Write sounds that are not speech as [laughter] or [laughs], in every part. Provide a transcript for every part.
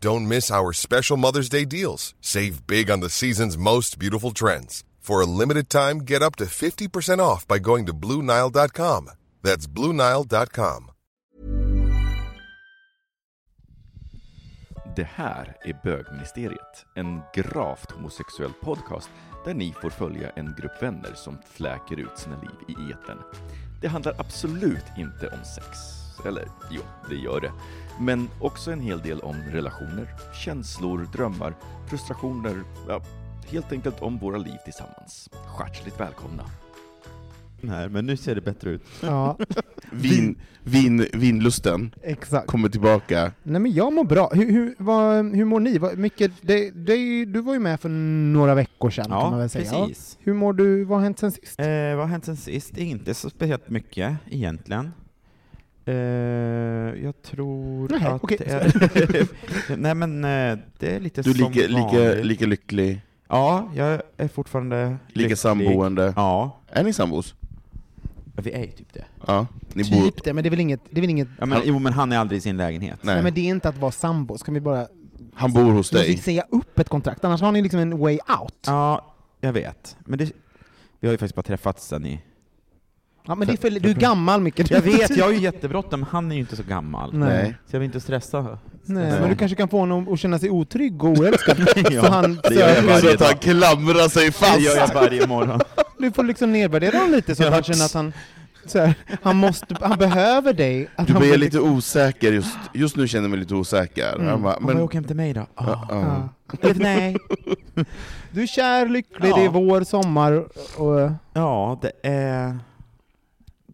Don't miss our special Mother's Day deals. Save big on the season's most beautiful trends. For a limited time, get up to 50% off by going to Blue Nile.com. That's Blue Nile.com. Det här är Bögministeriet, en gravt homosexuell podcast där ni får följa en grupp vänner som fläker ut sina liv i etern. Det handlar absolut inte om sex. Eller jo, det gör det. Men också en hel del om relationer, känslor, drömmar, frustrationer, ja, helt enkelt om våra liv tillsammans. Hjärtligt välkomna! här, men nu ser det bättre ut. Ja, [laughs] Vin, vin, vinlusten exakt. kommer tillbaka. Nej men jag mår bra. Hur, hur, vad, hur mår ni? Vad, mycket, det, det, du var ju med för några veckor sedan kan man Ja, väl säga. precis. Hur mår du? Vad har hänt sen sist? Eh, vad har hänt sen sist? Inte så speciellt mycket egentligen. Eh, jag tror Nej, att det är... [laughs] Nej men eh, det är lite Du är lika, lika, lika lycklig, Ja, jag är fortfarande lika lycklig. samboende. Ja, Är ni sambos? vi är ju typ det. Ja. Ni bor... Typ det, men det är väl inget... Det är väl inget Ja, men, jo, men han är aldrig i sin lägenhet. nej. Nej. men det är inte att vara sambo. Ska vi bara... Han bor hos Måste vi dig. säga upp ett kontrakt? Annars har ni liksom en way out. Ja, Ja, jag vet. Men det, vi har ju faktiskt bara träffats sen i... men det är för, du är gammal Micke. Jag vet, jag har ju [laughs] jättebråttom, han är ju inte så gammal. Nej. Så jag vill inte stressa. Nej, Nej. men du kanske kan få honom att känna sig otrygg och oälskad. [laughs] Ja, så han det gör jag varje Så att han klamrar sig Det fast! gör jag varje morgon. [laughs] Du får liksom nedvärdera honom lite så att Ja. han känner att han... Så här, han, måste, han behöver dig. Att Du han blir lite liksom- osäker just, just nu känner jag mig lite osäker. Mm. Han bara, Men... Men, åka hem till mig då? Ja, ja. Ja. Eller nej. Du är kär, lycklig, Ja. det är vår, sommar och... Ja, det är...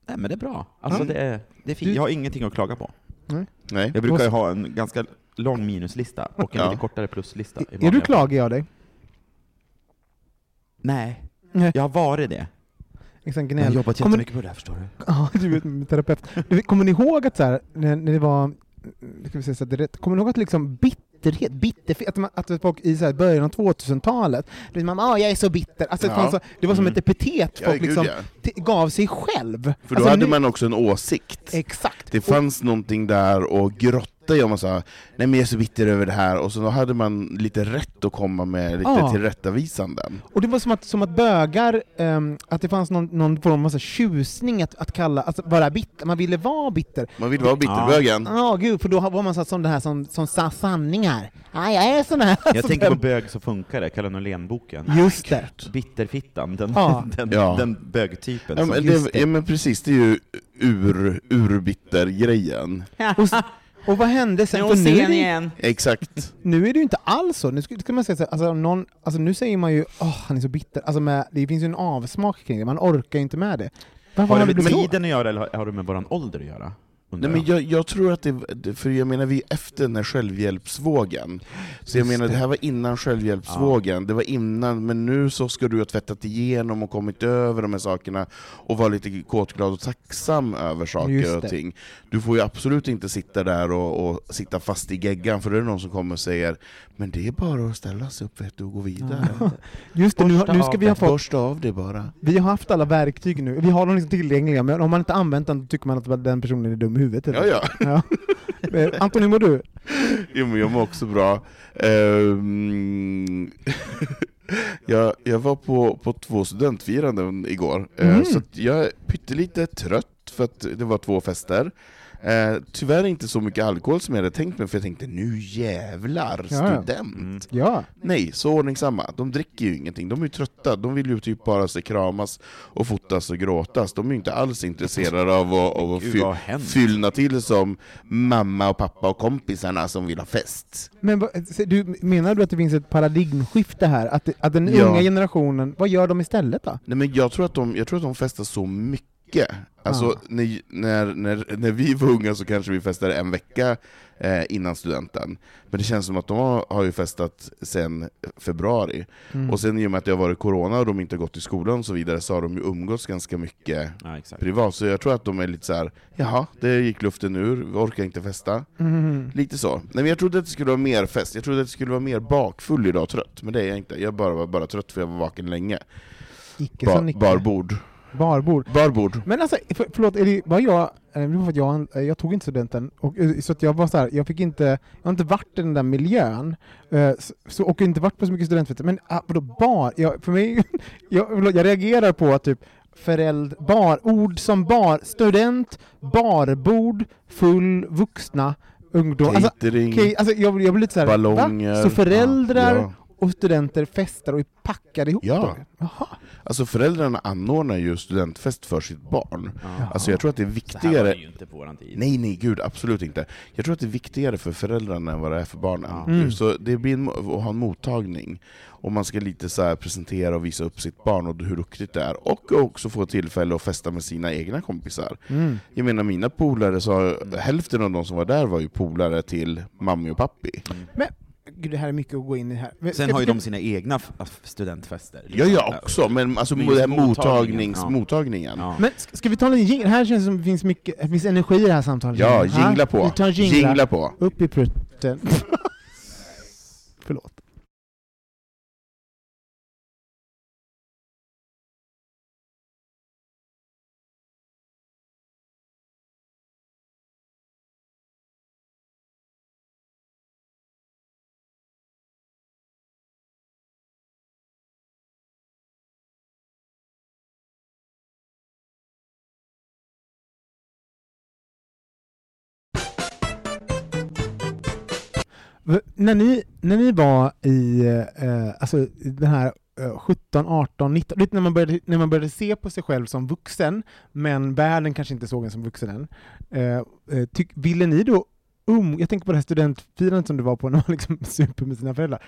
Nej men det är bra. Alltså Mm. det är, det är fint. Du- Jag har ingenting att klaga på. Nej. Jag brukar ju ha en ganska lång minuslista och en Ja. lite kortare pluslista. i Är du klagig av dig? Nej. Nej. Jag har varit det. Liksom Jag har jobbat Kommer- jättemycket på det här förstår du. Ja, du är med terapeut. Du, kommer ni ihåg att så här, när, när det var, ska vi säga så att det är rätt, kommer ni ihåg att liksom bitterhet, bitterhet, att, man, att folk i så här början av 2000-talet, det är man, ah, jag är så bitter, alltså, det, Ja. så, det var som Mm. ett epitet Ja, folk liksom ja. t- gav sig själv. För då Alltså, hade nu- man också en åsikt. Exakt. Det fanns någonting där och grotta i om man sa nej men jag är så bitter över det här, och så då hade man lite rätt att komma med lite Ja. tillrättavisanden. Och det var som att, som att bögar, ehm, att det fanns någon, någon form av så tjusning att, att kalla, alltså vara bitter, man ville vara bitter. Man vill vara bitterbögen. Ja, gud, för då var man så här, som det här som, som sa sanningar. Ja, jag är sån här. Jag tänker [laughs] på Bög så funkar det, Kalle Norlén-boken. Just det. Bitterfittan, den, Ja. [laughs] den, Ja. den bögtypen. Ja men, det, ja men precis, det är ju ur, urbitter-grejen. [laughs] Och, vad hände sen? Nu, är det, igen. Exakt. [laughs] nu är det ju inte alls så. Nu ska, ska man säga så här, alltså, någon, alltså, nu säger man ju åh, han är så bitter. Alltså, med, det finns ju en avsmak kring det, man orkar ju inte med det. Varför Har det med blivit så? tiden att göra eller har- har det med våran ålder att göra? Nej, men jag, jag tror att det, det- för jag menar vi är efter den här självhjälpsvågen. Så jag menar det det. här var innan självhjälpsvågen, det var innan, men nu så ska du ha tvättat igenom och kommit över de här sakerna och vara lite kåtglad och tacksam över saker och det. ting. Du får ju absolut inte sitta där och, och sitta fast i geggan, för då är det någon som kommer och säger men det är bara att ställa sig upp vet du, och gå vidare. Just det, nu, nu ska vi ha fått, Borsta av det bara. vi har haft alla verktyg nu, vi har dem liksom tillgängliga, men om man inte använt dem tycker man att den personen är dum i huvudet. Ja, ja. [laughs] ja. Eh, Anton, hur mår du? Jo, men jag mår också bra. Ehm, [laughs] jag, jag var på, på två studentfiranden igår, eh, Mm. så jag är pyttelite trött för att det var två fester. Eh, tyvärr inte så mycket alkohol som jag hade tänkt mig, för jag tänkte nu jävlar, Ja, ja. student! Mm. Ja. Nej, så ordningsamma. De dricker ju ingenting, de är ju trötta, de vill ju typ bara se kramas och fotas och gråtas. De är ju inte alls intresserade av att, av att fy, fyllna till som mamma och pappa och kompisarna som vill ha fest. Men du, menar du att det finns ett paradigmskifte här? Att, att den Ja. unga generationen, vad gör de istället då? Nej men jag tror att de, jag tror att de festar så mycket. Alltså Ah. när, när, när, när vi var unga så kanske vi festade en vecka eh, innan studenten. Men det känns som att de har, har ju festat sen februari. Mm. Och sen i och med att det har varit corona och de inte gått i skolan och så vidare så har de ju umgåtts ganska mycket exakt. privat. Så jag tror att de är lite så här: jaha, det gick luften ur, vi orkar inte festa. Mm. Lite så. Nej, men jag trodde att det skulle vara mer fest, jag trodde att det skulle vara mer bakfull idag och trött. Men det är jag inte, jag bara var bara trött för jag var vaken länge. Icke Ba, barbord. Barbord. Barbord. Men alltså, för, förlåt, är det, var jag, eh, för att jag, eh, jag tog inte studenten, och, eh, så att jag var så här, jag fick inte, jag har inte varit i den där miljön, så, och inte varit på så mycket studentfester, men ah, vadå bar? Jag, för mig, [laughs] jag, förlåt, jag reagerar på att typ förälder, bar, ord som bar, student, barbord, full, vuxna, ungdom. Alltså, Catering, okej, alltså jag, jag blir lite så här, ballonger. va? Så föräldrar Ja. Och studenter festar och är packade ihop Ja. Jaha. Alltså föräldrarna anordnar ju studentfest för sitt barn. Ja. Alltså jag tror att det är Så här var viktigare... det ju inte på våran tid. Nej, nej, gud, absolut inte. Jag tror att det är viktigare för föräldrarna än vad det är för barnen. Ja. Mm. Så det blir en, att ha en mottagning, och man ska lite så här presentera och visa upp sitt barn och hur duktigt det är, och också få tillfälle att festa med sina egna kompisar. Mm. Jag menar mina polare, så hälften av de som var där var ju polare till mamma och pappi. Gud, det här är mycket att gå in i här. Men Sen har ju de sina egna studentfester. Ja, ja också, men alltså Men här mottagnings, mottagningen, ja. mottagningen. Ja. Men ska, ska vi ta en jingel? Här känns det som det finns mycket, det finns energi i det här samtalet. Ja, Ja, jingla på. Vi tar jingla. Jingla på. Upp i prutten. [laughs] Förlåt. När ni, när ni var i eh, alltså, den här eh, 17, 18, 19, lite när man, började, när man började se på sig själv som vuxen, men världen kanske inte såg en som vuxen än. Eh, eh, tyck, ville ni då um, jag tänker på det här studentfirandet som du var på när man liksom [laughs] super med sina föräldrar.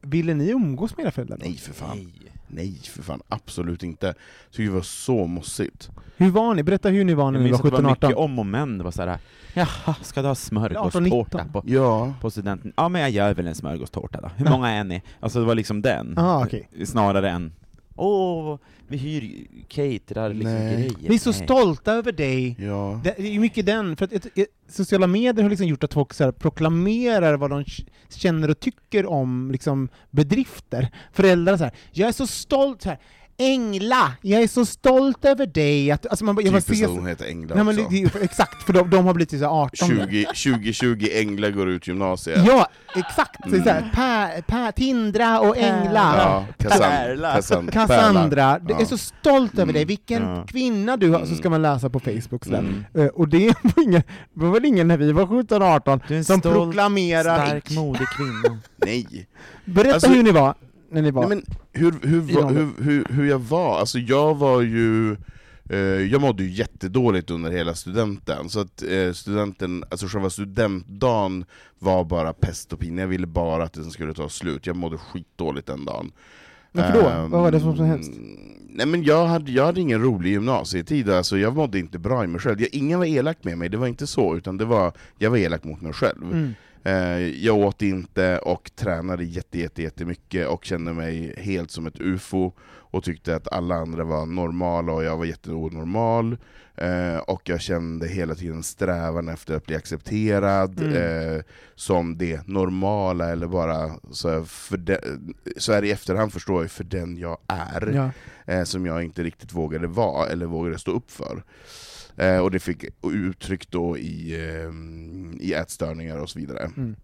Ville ni umgås med era föräldrar? då? Nej för fan. Nej. Nej för fan, absolut inte. Så det var så mossigt. Hur var ni? Berätta hur ni var när Jag ni var minns att det 17, var 18. mycket om och men. Det var såhär, jaha, ska du ha smörgåstårta 18, på, Ja. på studenten? Ja, men jag gör väl en smörgåstårta då. Hur många är ni? Alltså det var liksom den. Ah, okej. Snarare än, åh, vi hyr caterar liksom Nej. grejer. Vi är så Nej. stolta över dig. Ja. Det är ju mycket den, för att ett, ett, sociala medier har liksom gjort att folk så här proklamerar vad de känner och tycker om liksom, bedrifter. Föräldrar så här, jag är så stolt, så här, Engla, jag är så stolt över dig. Att, alltså man, jag Typiskt att hon heter Engla nej, men, det- Exakt, för de, de har blivit så här 18 nu. 20, 2020 Engla går ut gymnasiet. Ja, exakt! Så, så här, Mm. pa, pa, Tindra och Engla. Ja, jag är så stolt över Mm. dig, vilken Ja. kvinna du har, så Mm. ska man läsa på Facebook. Så där. Mm. Eh, Och det [laughs] var, ingen, det var väl ingen när vi var 17-18 Du är en som stolt, proklamerar... stark, modig kvinna. Nej. Berätta Alltså- hur ni var, när ni var. Nej men hur, hur, hur, hur, hur jag var, alltså jag var ju eh, jag mådde ju jättedåligt under hela studenten, så att eh, studenten, alltså själva studentdagen var bara pest och pina, jag ville bara att den skulle ta slut, jag mådde skitdåligt den dagen. Varför då? Ehm, Vad var det som var så hemskt? Nej men jag hade, jag hade ingen rolig gymnasietid, alltså jag mådde inte bra i mig själv. Jag, ingen var elak med mig, det var inte så, utan det var, jag var elak mot mig själv. Mm. Eh, jag åt inte och tränade jätte, jätte, jättemycket och kände mig helt som ett ufo och tyckte att alla andra var normala och jag var jätteonormal. Eh, och jag kände hela tiden strävan efter att bli accepterad Mm. eh, som det normala, eller bara så för de, så här i efterhand förstår jag för den jag är Ja. eh, som jag inte riktigt vågade vara eller vågade stå upp för. Eh, och det fick uttryck då i, eh, i ätstörningar och så vidare. Mm.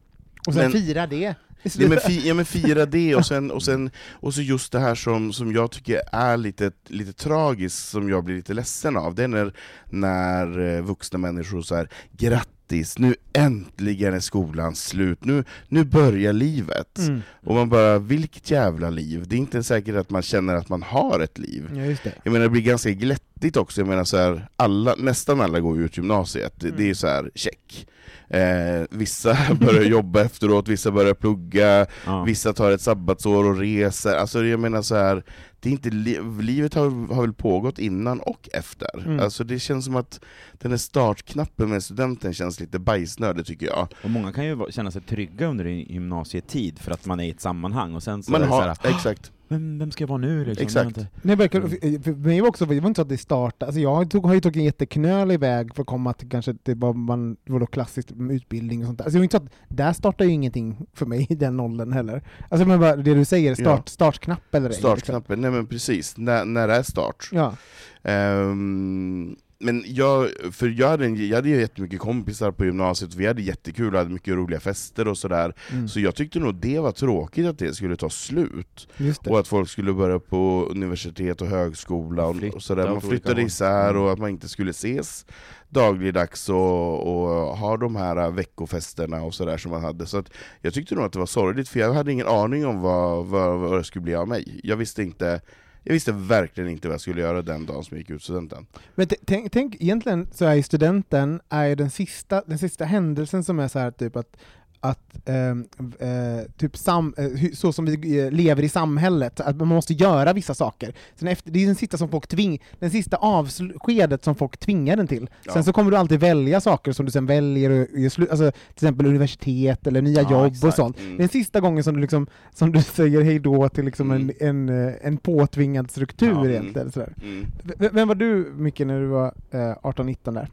Och sen Men- fira det. Ja men, fi, ja men fira det, och, [laughs] sen, och, sen, och så just det här som, som jag tycker är lite, lite tragiskt, som jag blir lite ledsen av, det är när, när eh, vuxna människor så här, grattis, nu äntligen är skolan slut, nu, nu börjar livet. Mm. Och man bara, vilket jävla liv, det är inte säkert att man känner att man har ett liv. Ja. Jag menar det blir ganska glättigt också, jag menar så här, alla, nästan alla går ut gymnasiet, det, det är så här check. Eh, vissa [laughs] börjar jobba efteråt, vissa börjar plugga, Ja. vissa tar ett sabbatsår och reser. Alltså jag menar så här, det är inte li livet har, har väl pågått innan och efter. Mm. Alltså det känns som att den här startknappen med studenten känns lite bajsnödig tycker jag. Och många kan ju känna sig trygga under gymnasietid för att man är i ett sammanhang, och sen så Man har, så här, exakt. Vem, vem ska jag vara nu liksom? Exakt. Jag har inte- Nej, verkligen. För- för mig var också, det var inte så att det startade, alltså jag tog, har ju tagit en jätteknölig väg för att komma till kanske till vad man, det var då klassiskt med utbildning och sånt där. Alltså det var inte så att, där startade ju ingenting för mig i den åldern heller. Alltså men bara det du säger, start, Ja. startknapp eller ej, liksom. Startknappen, nej men precis, när, när är start? Ja. Ehm, men jag, för jag hade, en, jag hade ju jättemycket kompisar på gymnasiet, vi hade jättekul och hade mycket roliga fester och sådär. Mm. Så jag tyckte nog det var tråkigt att det skulle ta slut. Och att folk skulle börja på universitet och högskola och, och sådär. Man flyttade isär Mm. och att man inte skulle ses dagligdags och, och ha de här veckofesterna och sådär som man hade. Så att jag tyckte nog att det var sorgligt, för jag hade ingen aning om vad, vad, vad det skulle bli av mig. Jag visste inte jag visste verkligen inte vad jag skulle göra den dagen som jag gick ut studenten. Men tänk, tänk, egentligen så är ju studenten är den sista, den sista händelsen som är så här typ att att ehm, eh, typ sam, eh, så som vi eh, lever i samhället, att man måste göra vissa saker. Sen efter, det är den sista som folk tving, den sista avskedet som folk tvingar den till. Ja. Sen så kommer du alltid välja saker som du sen väljer, och, och alltså, till exempel universitet eller nya Ja, jobb och exakt. sånt. Mm. Den sista gången som du, liksom, som du säger hej då till liksom Mm. en, en, eh, en påtvingad struktur Ja, egentligen. Sådär. Mm. V- Vem var du, Micke, när du var eh, 18-19 där?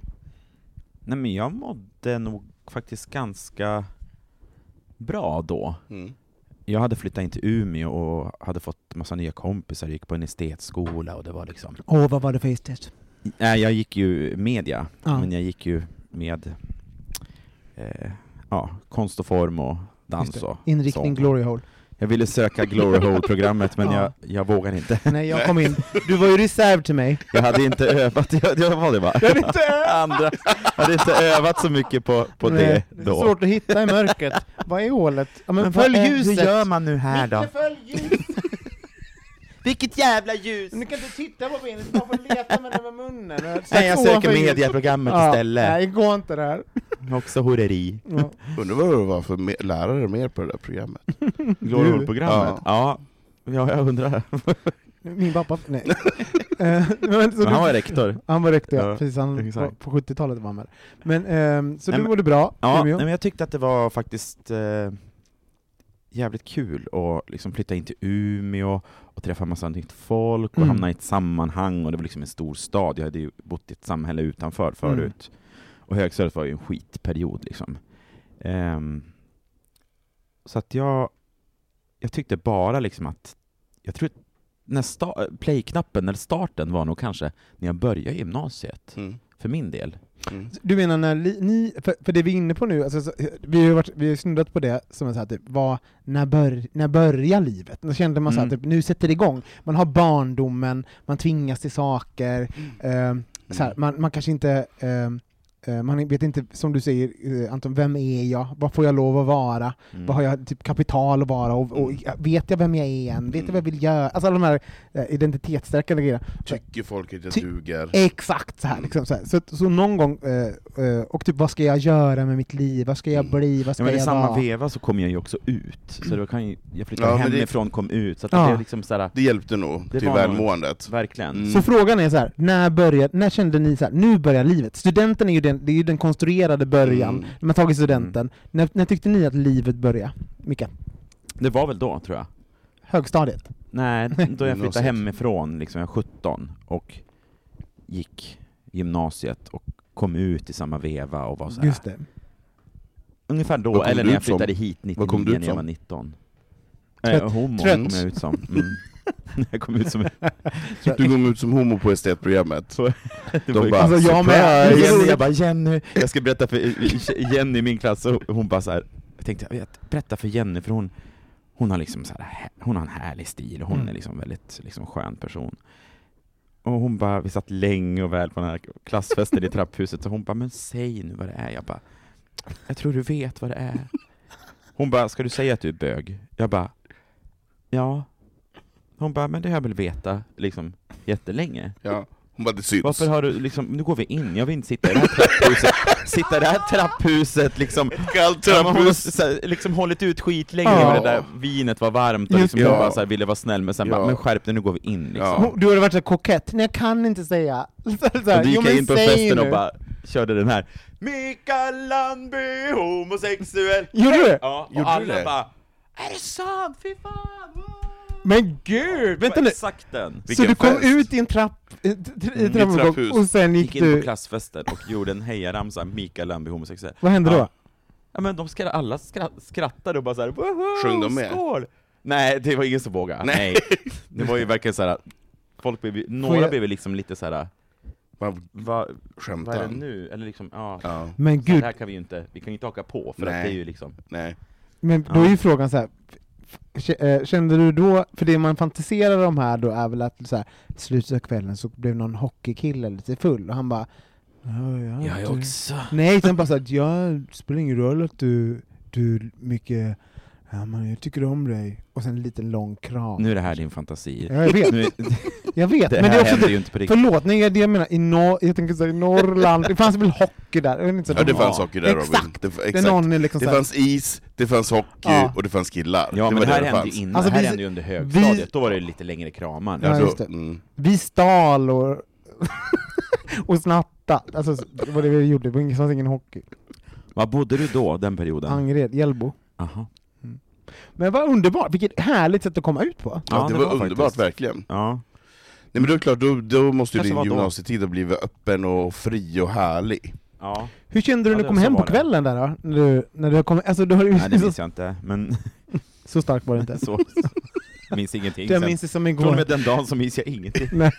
Nej men jag mådde nog faktiskt ganska bra då. Mm. Jag hade flyttat in till Umeå och hade fått massa nya kompisar, gick på en estetskola och det var liksom... Åh, vad var det för estet? Nej, jag gick ju media, Ja. men jag gick ju med eh, ja, konst och form och dans och Inriktning sång. Glory Hole. Jag ville söka Glory [laughs] Hole-programmet, men Ja. jag, jag vågade inte. Nej, jag kom in. [laughs] Du var ju reserv till mig. Jag hade inte övat, [laughs] jag, jag var det va? Jag hade inte övat. Andra, jag hade inte övat så mycket på, på Nej, det då. Svårt att hitta i mörkret. vad är hålet? Ja, men, Men följ vad är- ljuset! Hur gör man nu här då? Micke, följ ljuset! Vilket jävla ljus! Men Du kan inte titta på benet, du bara får leta med den med munnen. Nej, jag söker mediaprogrammet Ja, istället. Nej, gå inte där. [laughs] Också horeri. Ja. Undrar vad det var för lärare mer på det där programmet? [laughs] Hole-programmet? Ja. ja, jag undrar. [laughs] Min pappa, nej. Eh, men, så Men han du- var rektor. Han var rektor, ja. Precis, han, exakt. på 70-talet var han med. Men, ehm, så Nej, du mådde bra, Ja, nej, men jag tyckte att det var faktiskt eh, jävligt kul att liksom flytta in till Umeå och träffa massa nytt folk och Mm. hamna i ett sammanhang och det var liksom en stor stad. Jag hade ju bott i ett samhälle utanför förut. Och högstadiet var ju en skitperiod liksom. Ehm, så att jag, jag tyckte bara liksom att, jag tror när sta- play-knappen, eller starten var nog kanske när jag började gymnasiet, Mm. för min del. Mm. Du menar när ni, för, för det vi är inne på nu, alltså, så, vi har varit, vi har snuddat på det som är så här, typ, vad, när, bör, när börjar livet? Då kände man så här, Mm. typ, nu sätter det igång. Man har barndomen, man tvingas till saker, ehm, så här, man, man kanske inte eh, man vet inte, som du säger eh, Anton, vem är jag? Vad får jag lov att vara? Mm. Vad har jag typ kapital att vara? Och, och, vet jag vem jag är än? Vet jag vad jag vill göra? Alltså alla de här eh, identitetsstärkande grejerna. Tycker folk att jag Ty- duger? Exakt så här, liksom, så, här. så, så någon gång, eh, eh, och typ vad ska jag göra med mitt liv? Vad ska jag Mm. bli? Vad ska Ja, men i jag samma vara? veva så kom jag ju också ut, så då kan ju, jag flyttade Ja, det- hemifrån, kom ut, så att Ja. det liksom såhär, Det hjälpte nog Det till välmåendet. verkligen. Mm. Så frågan är så här, när, började, när kände ni så här, nu börjar livet? Studenten är ju den, det är ju den konstruerade början, Mm. när man tagit studenten. När, när tyckte ni att livet började? Micke? Det var väl då, tror jag. Högstadiet? Nej, [laughs] då jag flyttade hemifrån, liksom, jag var 17, och gick gymnasiet och kom ut i samma veva och var så här. Just det. Ungefär då, eller när jag ut som? flyttade hit 99 Vad kom du ut när jag var 19. Trött. Eh, homo Trött. kom jag ut som. Mm. [laughs] jag kom ut som... Du kom ut som homo på estetprogrammet. [laughs] De bara, Alltså, jag med. Jenny, jag bara Jenny, jag ska berätta för Jenny i min klass, och hon bara så här. jag tänkte, jag vet, berätta för Jenny, för hon, hon har liksom så här, hon har en härlig stil och hon Mm. är liksom väldigt liksom skön person. Och hon bara, vi satt länge och väl på den här klassfesten i [laughs] trapphuset, så hon bara, men säg nu vad det är. Jag bara, jag tror du vet vad det är. Hon bara, ska du säga att du är bög? Jag bara, ja. Hon bara, men det har jag väl vetat liksom jättelänge. Ja. Hon bara, det syns. Varför har du liksom, nu går vi in, jag vill inte sitta i det här trapphuset, [laughs] sitta i det här trapphuset liksom. Kallt Ja, men hon har trapphus. här, liksom hållit ut skitlänge Ja. och det där vinet var varmt och liksom det. hon Ja. bara så här, ville vara snäll men sen Ja. bara, men skärp dig nu går vi in liksom. Ja. Hon- Du hade varit så kokett, nej jag kan inte säga. [laughs] Så, så här, Och då gick jo, in på festen nu. och bara körde den här Mikael Landby, homosexuell Gjorde du det? Ja, och Gjorde du alla det? bara Är det sant? Fy fan! wow." Men gud! Vänta nu, Exakt den! så Vilken du kom fest. ut i en trapp, i i Mm, trappuppgång trapphus. och sen gick, Gick in på du, klassfesten och gjorde en hejaramsa, Mikael Landby homosexuell vad hände Ja. då? Ja men de skrattade, alla skra- skrattade och bara såhär woho, Sjöng de med? skål! Nej, det var ingen som vågade. Nej. Nej. Det var ju verkligen såhär, folk blev, ju- några jag- blev liksom lite såhär, Vad vad, vad skämtar är det nu? Eller liksom, ja. Ja, Men gud, det här kan vi ju inte, vi kan ju inte haka på för att Nej. det är ju liksom nej. Men då är ju frågan så här. eh, Kände du då, för det man fantiserar om här då är väl att så här, slutet av kvällen så blev någon hockeykille lite full och han bara "Ja, jag inte- också Nej, utan bara såhär, ja, det spelar ingen roll att du, du mycket, ja men jag tycker om dig, och sen en liten lång kram. Nu är det här din fantasi. Ja, jag vet, [laughs] Nu, jag vet, det men det här är också händer det, ju inte på riktigt. förlåt, nej, det jag menar, i norr, jag tänker såhär, i Norrland, det fanns väl hockey där? Inte, så Ja, det de- fanns hockey där Exakt. Robin. Det, det exakt. någon är liksom Det fanns is, det fanns hockey Ja. och det fanns killar. Ja det men det här det hände fanns. ju innan, Alltså, det här vi- hände ju under högstadiet, då var det lite längre kramar. Ja, just tror- det. mm. vi stal och, [laughs] och snatta, alltså det var det vi gjorde, det fanns ingen hockey. Var bodde du då, den perioden? Angered, Hjällbo. Aha. Men vad underbart, vilket härligt sätt att komma ut på. Ja, Ja, det, det var, var underbart, faktiskt. verkligen. Ja. Nej men då är det klart, då, då måste ju din gymnasietid ha blivit öppen och fri och härlig. ja. Hur kände du Ja, när du kom hem på kvällen där då? När du, när du kom, alltså du har ju Nej det minns [laughs] jag inte, men så starkt var det inte. [laughs] så, minns ingenting. Jag minns det som från och igår. med den dagen så minns jag ingenting. [laughs] Nej.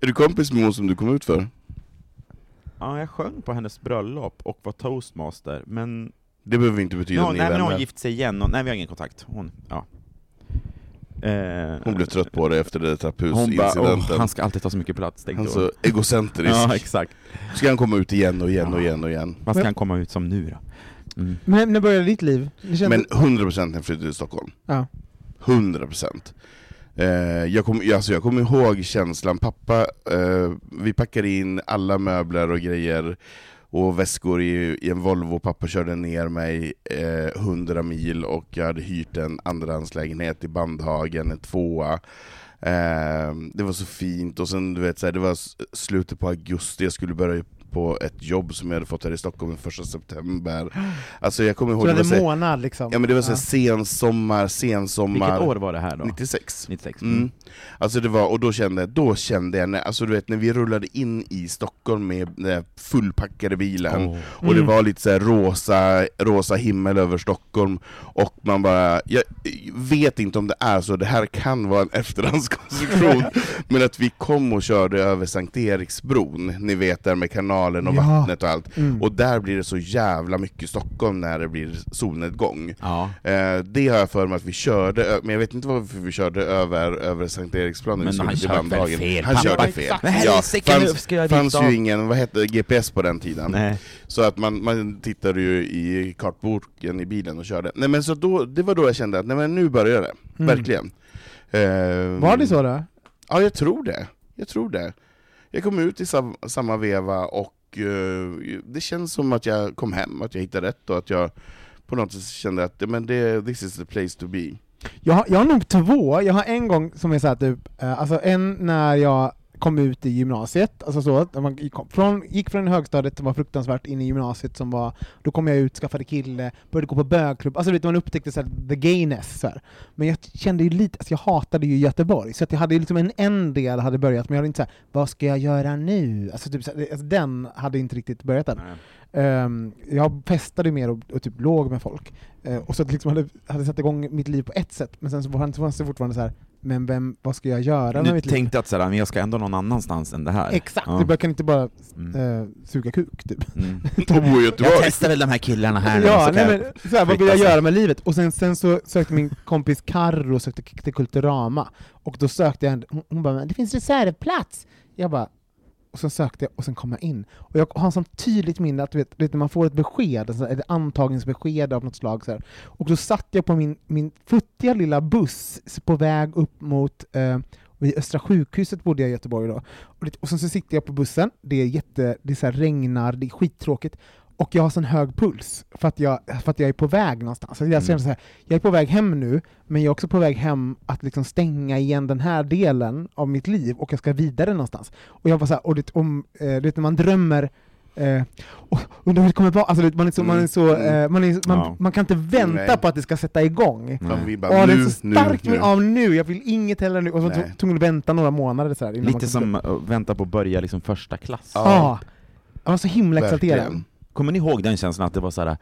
Är du kompis med hon som du kom ut för? Ja, jag sjöng på hennes bröllop och var toastmaster, men... Det behöver inte betyda Ja, att ni nej är men hon vänner. har gift sig igen, och, nej vi har ingen kontakt. Hon, ja. Eh, Hon blev trött på det efter det trapphusincidenten. "Åh, han ska alltid ta så mycket plats, tänkte Han hon. så egocentrisk. Ja, exakt. Ska han komma ut igen och igen och Ja. igen och igen. Vad ska han komma ut som nu då? Mm. Men när började ditt liv? Kände, Men 100% när jag flyttade till Stockholm. Ja. 100%. Eh, jag kommer alltså jag kommer ihåg känslan, pappa, eh, vi packade in alla möbler och grejer och väskor i, i en Volvo, pappa körde ner mig eh, 100 mil och jag hade hyrt en andrahandslägenhet i Bandhagen, en tvåa. Eh, det var så fint, och sen du vet, så här, det var slutet på augusti, jag skulle börja på ett jobb som jag hade fått här i Stockholm den första september. [gasps] Alltså jag kommer ihåg, så det var, så, här- månad liksom? ja, men det var så här Ja. sensommar, sensommar. Vilket år var det här då? 96. 96. Mm. Alltså det var, och då kände, då kände jag, när, alltså du vet när vi rullade in i Stockholm med den fullpackade bilen, Åh. och det Mm. var lite så här rosa, rosa himmel över Stockholm, och man bara, jag vet inte om det är så, det här kan vara en efterhandskonstruktion, [laughs] men att vi kom och körde över Sankt Eriksbron, ni vet där med kanalen och Ja. vattnet och allt, Mm. och där blir det så jävla mycket Stockholm när det blir solnedgång. Ja. Eh, det har jag för mig att vi körde, men jag vet inte varför vi körde över, över Sankt Eriksplan när vi Men skulle han till Bandhagen. fel, Han pappa. körde fel. Men Ja, fanns fanns ju ingen, vad hette GPS på den tiden. Nej. Så att man, man tittade ju i kartboken i bilen och körde. Nej men så då, det var då jag kände att nej, men nu börjar det, Mm. verkligen. Eh, Var det så då? Ja, jag tror det. Jag tror det. Jag kom ut i sam, samma veva och eh, det känns som att jag kom hem, att jag hittade rätt och att jag på något sätt kände att men det, this is the place to be. Jag har, jag har nog två, jag har en gång som är såhär typ, eh, alltså en när jag kom ut i gymnasiet, alltså så, att man gick från, gick från högstadiet som var fruktansvärt in i gymnasiet som var, då kom jag ut, skaffade kille, började gå på bögklubb, alltså vet man upptäckte såhär, the gayness så här. Men jag kände ju lite, alltså jag hatade ju Göteborg, så att jag hade liksom en, en del hade börjat, men jag hade inte såhär, vad ska jag göra nu? Alltså, typ, så här, alltså den hade inte riktigt börjat än. Ehm, jag festade mer och, och typ låg med folk. Eh, och så att liksom hade, hade satt igång mitt liv på ett sätt, men sen så var så det fortfarande så här. Men vem, vad ska jag göra med Du mitt liv? tänkte att såhär, men jag ska ändå någon annanstans än det här? Exakt, Ja. jag kan inte bara Mm. eh, suga kuk typ. Mm. Bo i Göteborg. Jag testar väl de här killarna här nu, Ja, så nej, men, så här, vad vill jag flytta sig. göra med livet? Och sen, sen så sökte min kompis Carro sökte k- till Kulturama, och då sökte jag, en- hon, hon bara 'men det finns reservplats' Jag bara, och sen sökte jag och sen kom jag in. Och jag har en sån tydligt minne att du vet, vet när man får ett besked, alltså ett antagningsbesked av något slag, så här. och då satt jag på min, min futtiga lilla buss på väg upp mot eh, vid Östra sjukhuset bodde jag i Göteborg då. Och, det, och sen så sitter jag på bussen, det är jätte, det är så här regnar, det är skittråkigt, och jag har sån hög puls för att jag, för att jag är på väg någonstans. Så jag, känner så här, jag är på väg hem nu, men jag är också på väg hem att liksom stänga igen den här delen av mitt liv, och jag ska vidare någonstans. Och jag var så här, och det, om, eh, du vet när man drömmer och undrar hur det kommer vara, alltså, man, är så, man, är så, Mm. eh, man, är, man, Ja. man kan inte vänta Nej. på att det ska sätta igång. Bara, Åh, det är nu, så nu, starkt nu. med av nu, jag vill inget heller nu. Och så tvungen att vänta några månader så här, Lite som vänta på att börja liksom första klass. Ja. Ja. Jag var så himla exalterad. Kommer ni ihåg den känslan att det var så här.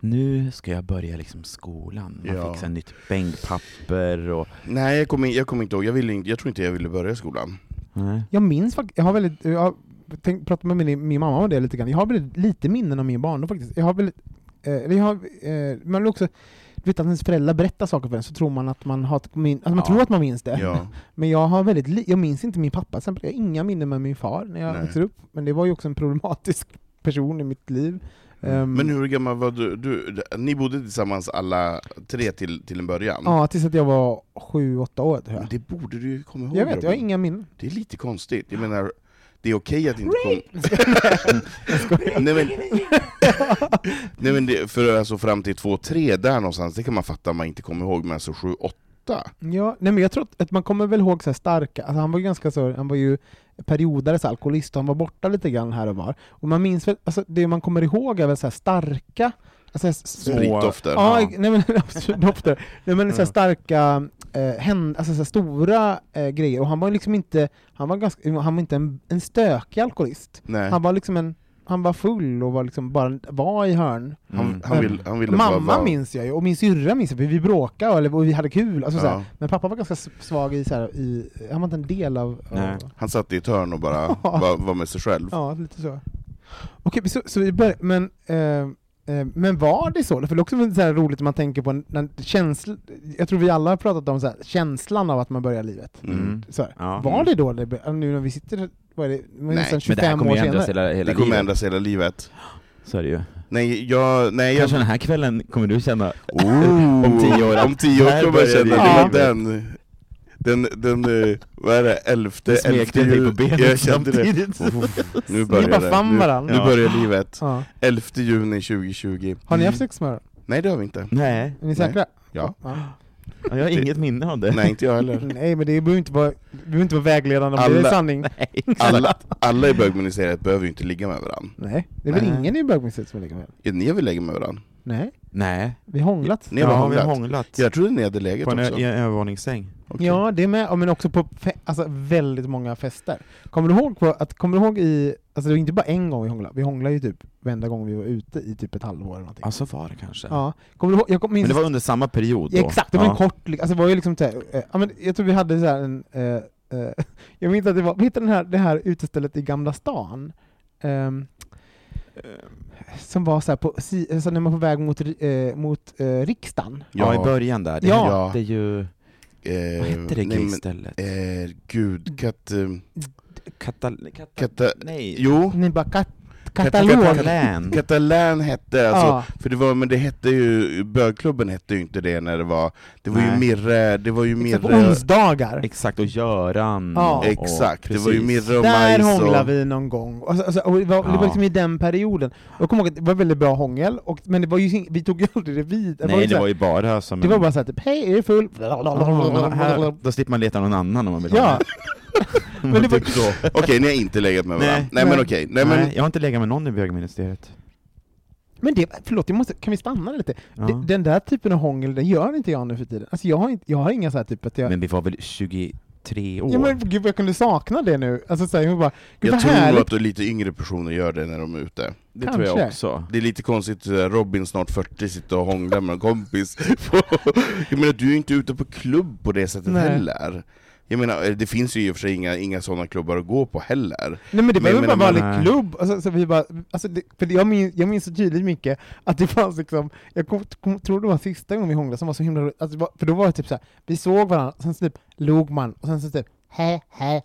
nu ska jag börja liksom skolan, man Ja. här nytt bänkpapper och... Nej, jag kommer jag kommer inte ihåg. Jag, ville, inte- jag tror inte jag ville börja skolan. Nej. Jag minns faktiskt, jag har väldigt, jag har tänkt, pratat med min, min mamma om det lite grann, jag har väldigt lite minnen av min barndom faktiskt. Jag har väldigt, eh, jag har, eh, man vill också, du vet att ens föräldrar berättar saker för en, så tror man att man har, att man Ja. tror att man minns det. Ja. [laughs] Men jag har väldigt jag minns inte min pappa jag har inga minnen med min far när jag växte upp, men det var ju också en problematisk person i mitt liv. Ehm, Men hur gammal var du? du? Ni bodde tillsammans alla tre till, till en början? Ja, tills att jag var sju, åtta år tror Men jag. det borde du ju komma ihåg Jag vet, jag har inga minnen. Det är lite konstigt. Jag menar, det är okej att inte komma... [laughs] Nej men, [laughs] nej, men det, för alltså fram till två, tre där någonstans, det kan man fatta om man inte kommer ihåg, men alltså sju, åtta? Ja, nej men jag tror att- att man kommer väl ihåg så här starka, alltså han var ju ganska så, han var ju periodare så alkoholist och han var borta lite grann här och var. Och man minns väl, alltså det man kommer ihåg är väl så starka, alltså. Spritdofter? Ja, Ja. nej men [laughs] dofter. Nej men så starka, eh, hän, alltså så stora eh, grejer, och han var liksom inte, han var ganska, han var inte en, en stökig alkoholist. Nej. Han var liksom en, han var full och var liksom bara var i hörn. Mm. han, vill, han ville Mamma bara minns jag ju, och min syrra minns jag, för vi bråkade eller, och vi hade kul. Alltså. Ja. Men pappa var ganska svag i, så här, i han var inte en del av... Av Han satt i ett hörn och bara [laughs] var, var med sig själv. ja, lite så. Okej, så, så vi börjar, men, eh, men var det så? För det är också så här roligt när man tänker på en, en känsla, jag tror vi alla har pratat om så här, känslan av att man börjar livet. Mm. Så här. Ja. Var det då, det, nu när vi sitter, vad är det, Nej, nästan Men det här 25 kommer år senare? hela, hela Det kommer livet. ändras hela livet. Så är det ju. Nej, jag... Nej, jag Kanske den här kvällen kommer du känna... Oh, [laughs] Om tio år, Om tio år kommer jag börjar känna, det det var livet. den, den, den, eh, vad är det, elfte, elfte benet jag kände det. Oh, nu börjar det, nu, varandra. nu Ja. börjar livet. Ja. 11 juni 2020. Har ni Mm. haft sex med varandra? Nej det har vi inte. Nej, Är ni säkra? Ja. ja. jag har inget minne av det. Nej inte jag heller. Nej men det behöver inte vara, behöver inte vara vägledande om det är Alla- sanning. Nej. [laughs] Alla, alla i bögministeriet behöver ju inte ligga med varandra. Nej, det är väl Nej. ingen i bögmuseet som är lika med? Ja, Ni väl lägga med varandra? Nej, Nej. vi har hånglat. Ni har ja, vi hånglat? har hånglat. Jag trodde ni hade På en, också. i en övervåningssäng. Okej. Ja, det är med, men också på fe- alltså, väldigt många fester. Kommer du ihåg, på, att, kommer du ihåg i, alltså det var inte bara en gång vi hånglade, vi hånglade ju typ varenda gång vi var ute i typ ett halvår eller någonting. Ja, så var det kanske. Ja, kommer du ihåg, jag kom, minns, Men det var under samma period då? Exakt, det var ja. en kort, alltså det var ju liksom så här, eh, ja, men jag tror vi hade så en, eh, [laughs] jag minns att det var, vi hittade den här, det här utestället i Gamla stan, ehm, som var så här på, si, alltså när man var på väg mot, eh, mot eh, riksdagen. Ja, i början där. Det Ja. hette ju... Eh, Vad hette det nej, men, gaystället? eh, Gud, katt... Eh, Katal... Katal... kata, Nej. jo, Ni bara kat, Kat- katalog. Katalän. Katalän hette alltså, Ja. för det var, men det hette ju, bögklubben hette ju inte det när det var, det var ju Nej. Mirre, det var ju Exakt, Mirre, onsdagar. Exakt, och Göran. Ja. och, exakt, det var ju. Mirre och Där Majs hånglade och, vi någon gång. Alltså, alltså, och det, var, det Ja. var liksom i den perioden. Jag kommer ihåg att det var väldigt bra hångel, och, men det var ju, vi tog ju aldrig det vid. Det var, Nej, ju det var ju bara som det en- var bara såhär typ, hej, är du full? Här, då slipper man leta någon annan om man vill ha Ja, det. [laughs] men det var- Typ så. okej ni har inte legat med varandra, Nej. nej, men okej, nej men, Nej, jag har inte legat med någon i bögministeriet. men det, förlåt, jag måste, kan vi stanna lite? Ja. Den där typen av hångel, den gör inte jag nu för tiden. Alltså jag har, inte, jag har inga så här typ att jag... Men vi var väl 20... tre år. Ja, men gud vad jag kunde sakna det nu. Alltså, så här, jag bara, gud Jag vad tror härligt. att lite yngre personer gör det när de är ute. det tror jag också. Det är lite konstigt, eh, Robin snart 40 sitter och hånglar med en kompis. [laughs] jag menar, du är inte ute på klubb på det sättet Nej. heller. Jag menar, eh, det finns ju i och för sig inga, inga sådana klubbar att gå på heller. Nej men det ju bara en vanlig men- klubb, alltså, så vi bara, alltså, det, för jag, minns, jag minns så tydligt mycket att det fanns liksom, jag kom, kom, tror det var sista gången vi hånglade som var så himla alltså, var- för då var det typ så här, vi såg varandra, sen så typ log man, och sen så typ hä, blablabla.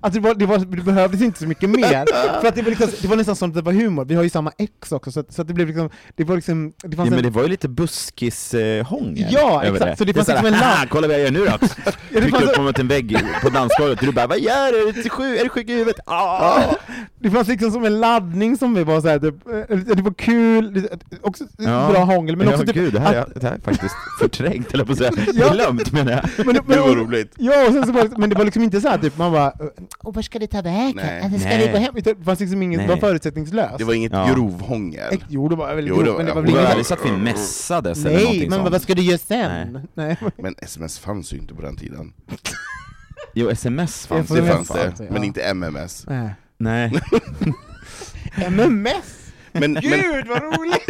Alltså det, var, det, var, det behövdes inte så mycket mer, [laughs] för att det var, liksom, det var nästan som att det var humor, vi har ju samma ex också, så, att, så att det blev liksom, det var liksom, det Ja, fanns men en, det var ju lite buskis-hångel Ja, över exakt. Så det fanns liksom en "Haha, lapp." Kolla vad jag gör nu då! [laughs] ja, det, Trycker upp mot en vägg på dansgolvet, du bara 'Vad gör du? Är du sjuk, är du sjuk i huvudet?' Ah! [laughs] det fanns liksom som en laddning som vi var såhär, typ, eh, det var kul, det, också Ja. bra hångel, men också ja, typ, gud, det här, är, det här är faktiskt förträngt, eller på att säga. Ja. Glömt menar jag. men, Det var roligt. Ja, och sen så var det, men det var liksom inte så här typ, man bara och var ska det ta vägen? Eller ska Nej. vi gå hem? Det fanns liksom inget, det var Nej. förutsättningslöst. Det var inget Ja. grovhångel. Ex- Jo, det var väl Jo, grovt, det var- men det var väl Det var det inget... aldrig så att vi mässades eller Nej, någonting men sånt. vad ska du göra sen? Nej. Men sms fanns ju inte på den tiden. Jo, sms fanns Det Det får fanns fanns det, det, men inte MMS. Nej. Nej. [laughs] MMS? Men, men, Gud vad roligt!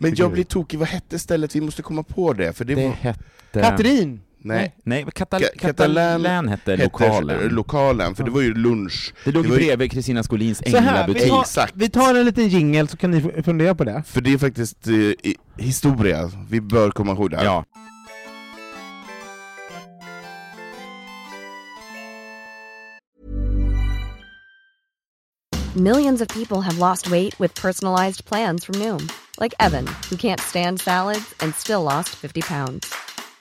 [laughs] men jag blir tokig, vad hette stället? Vi måste komma på det, för det, Det var... hette... Katrin! Nej, Nej, Katal Ka- Catalan, Catalan hette hette lokalen. lokalen, för det var ju lunch. Det låg det ju var ju- bredvid Kristina Skolins här, vi änglabutik. tar, vi tar en liten jingel så kan ni fundera på det. För det är faktiskt eh, historia, vi bör komma ihåg det. här. Ja. Millions of people have lost weight with personalized plans from Noom, like Evan, who can't stand salads and still lost 50 pounds.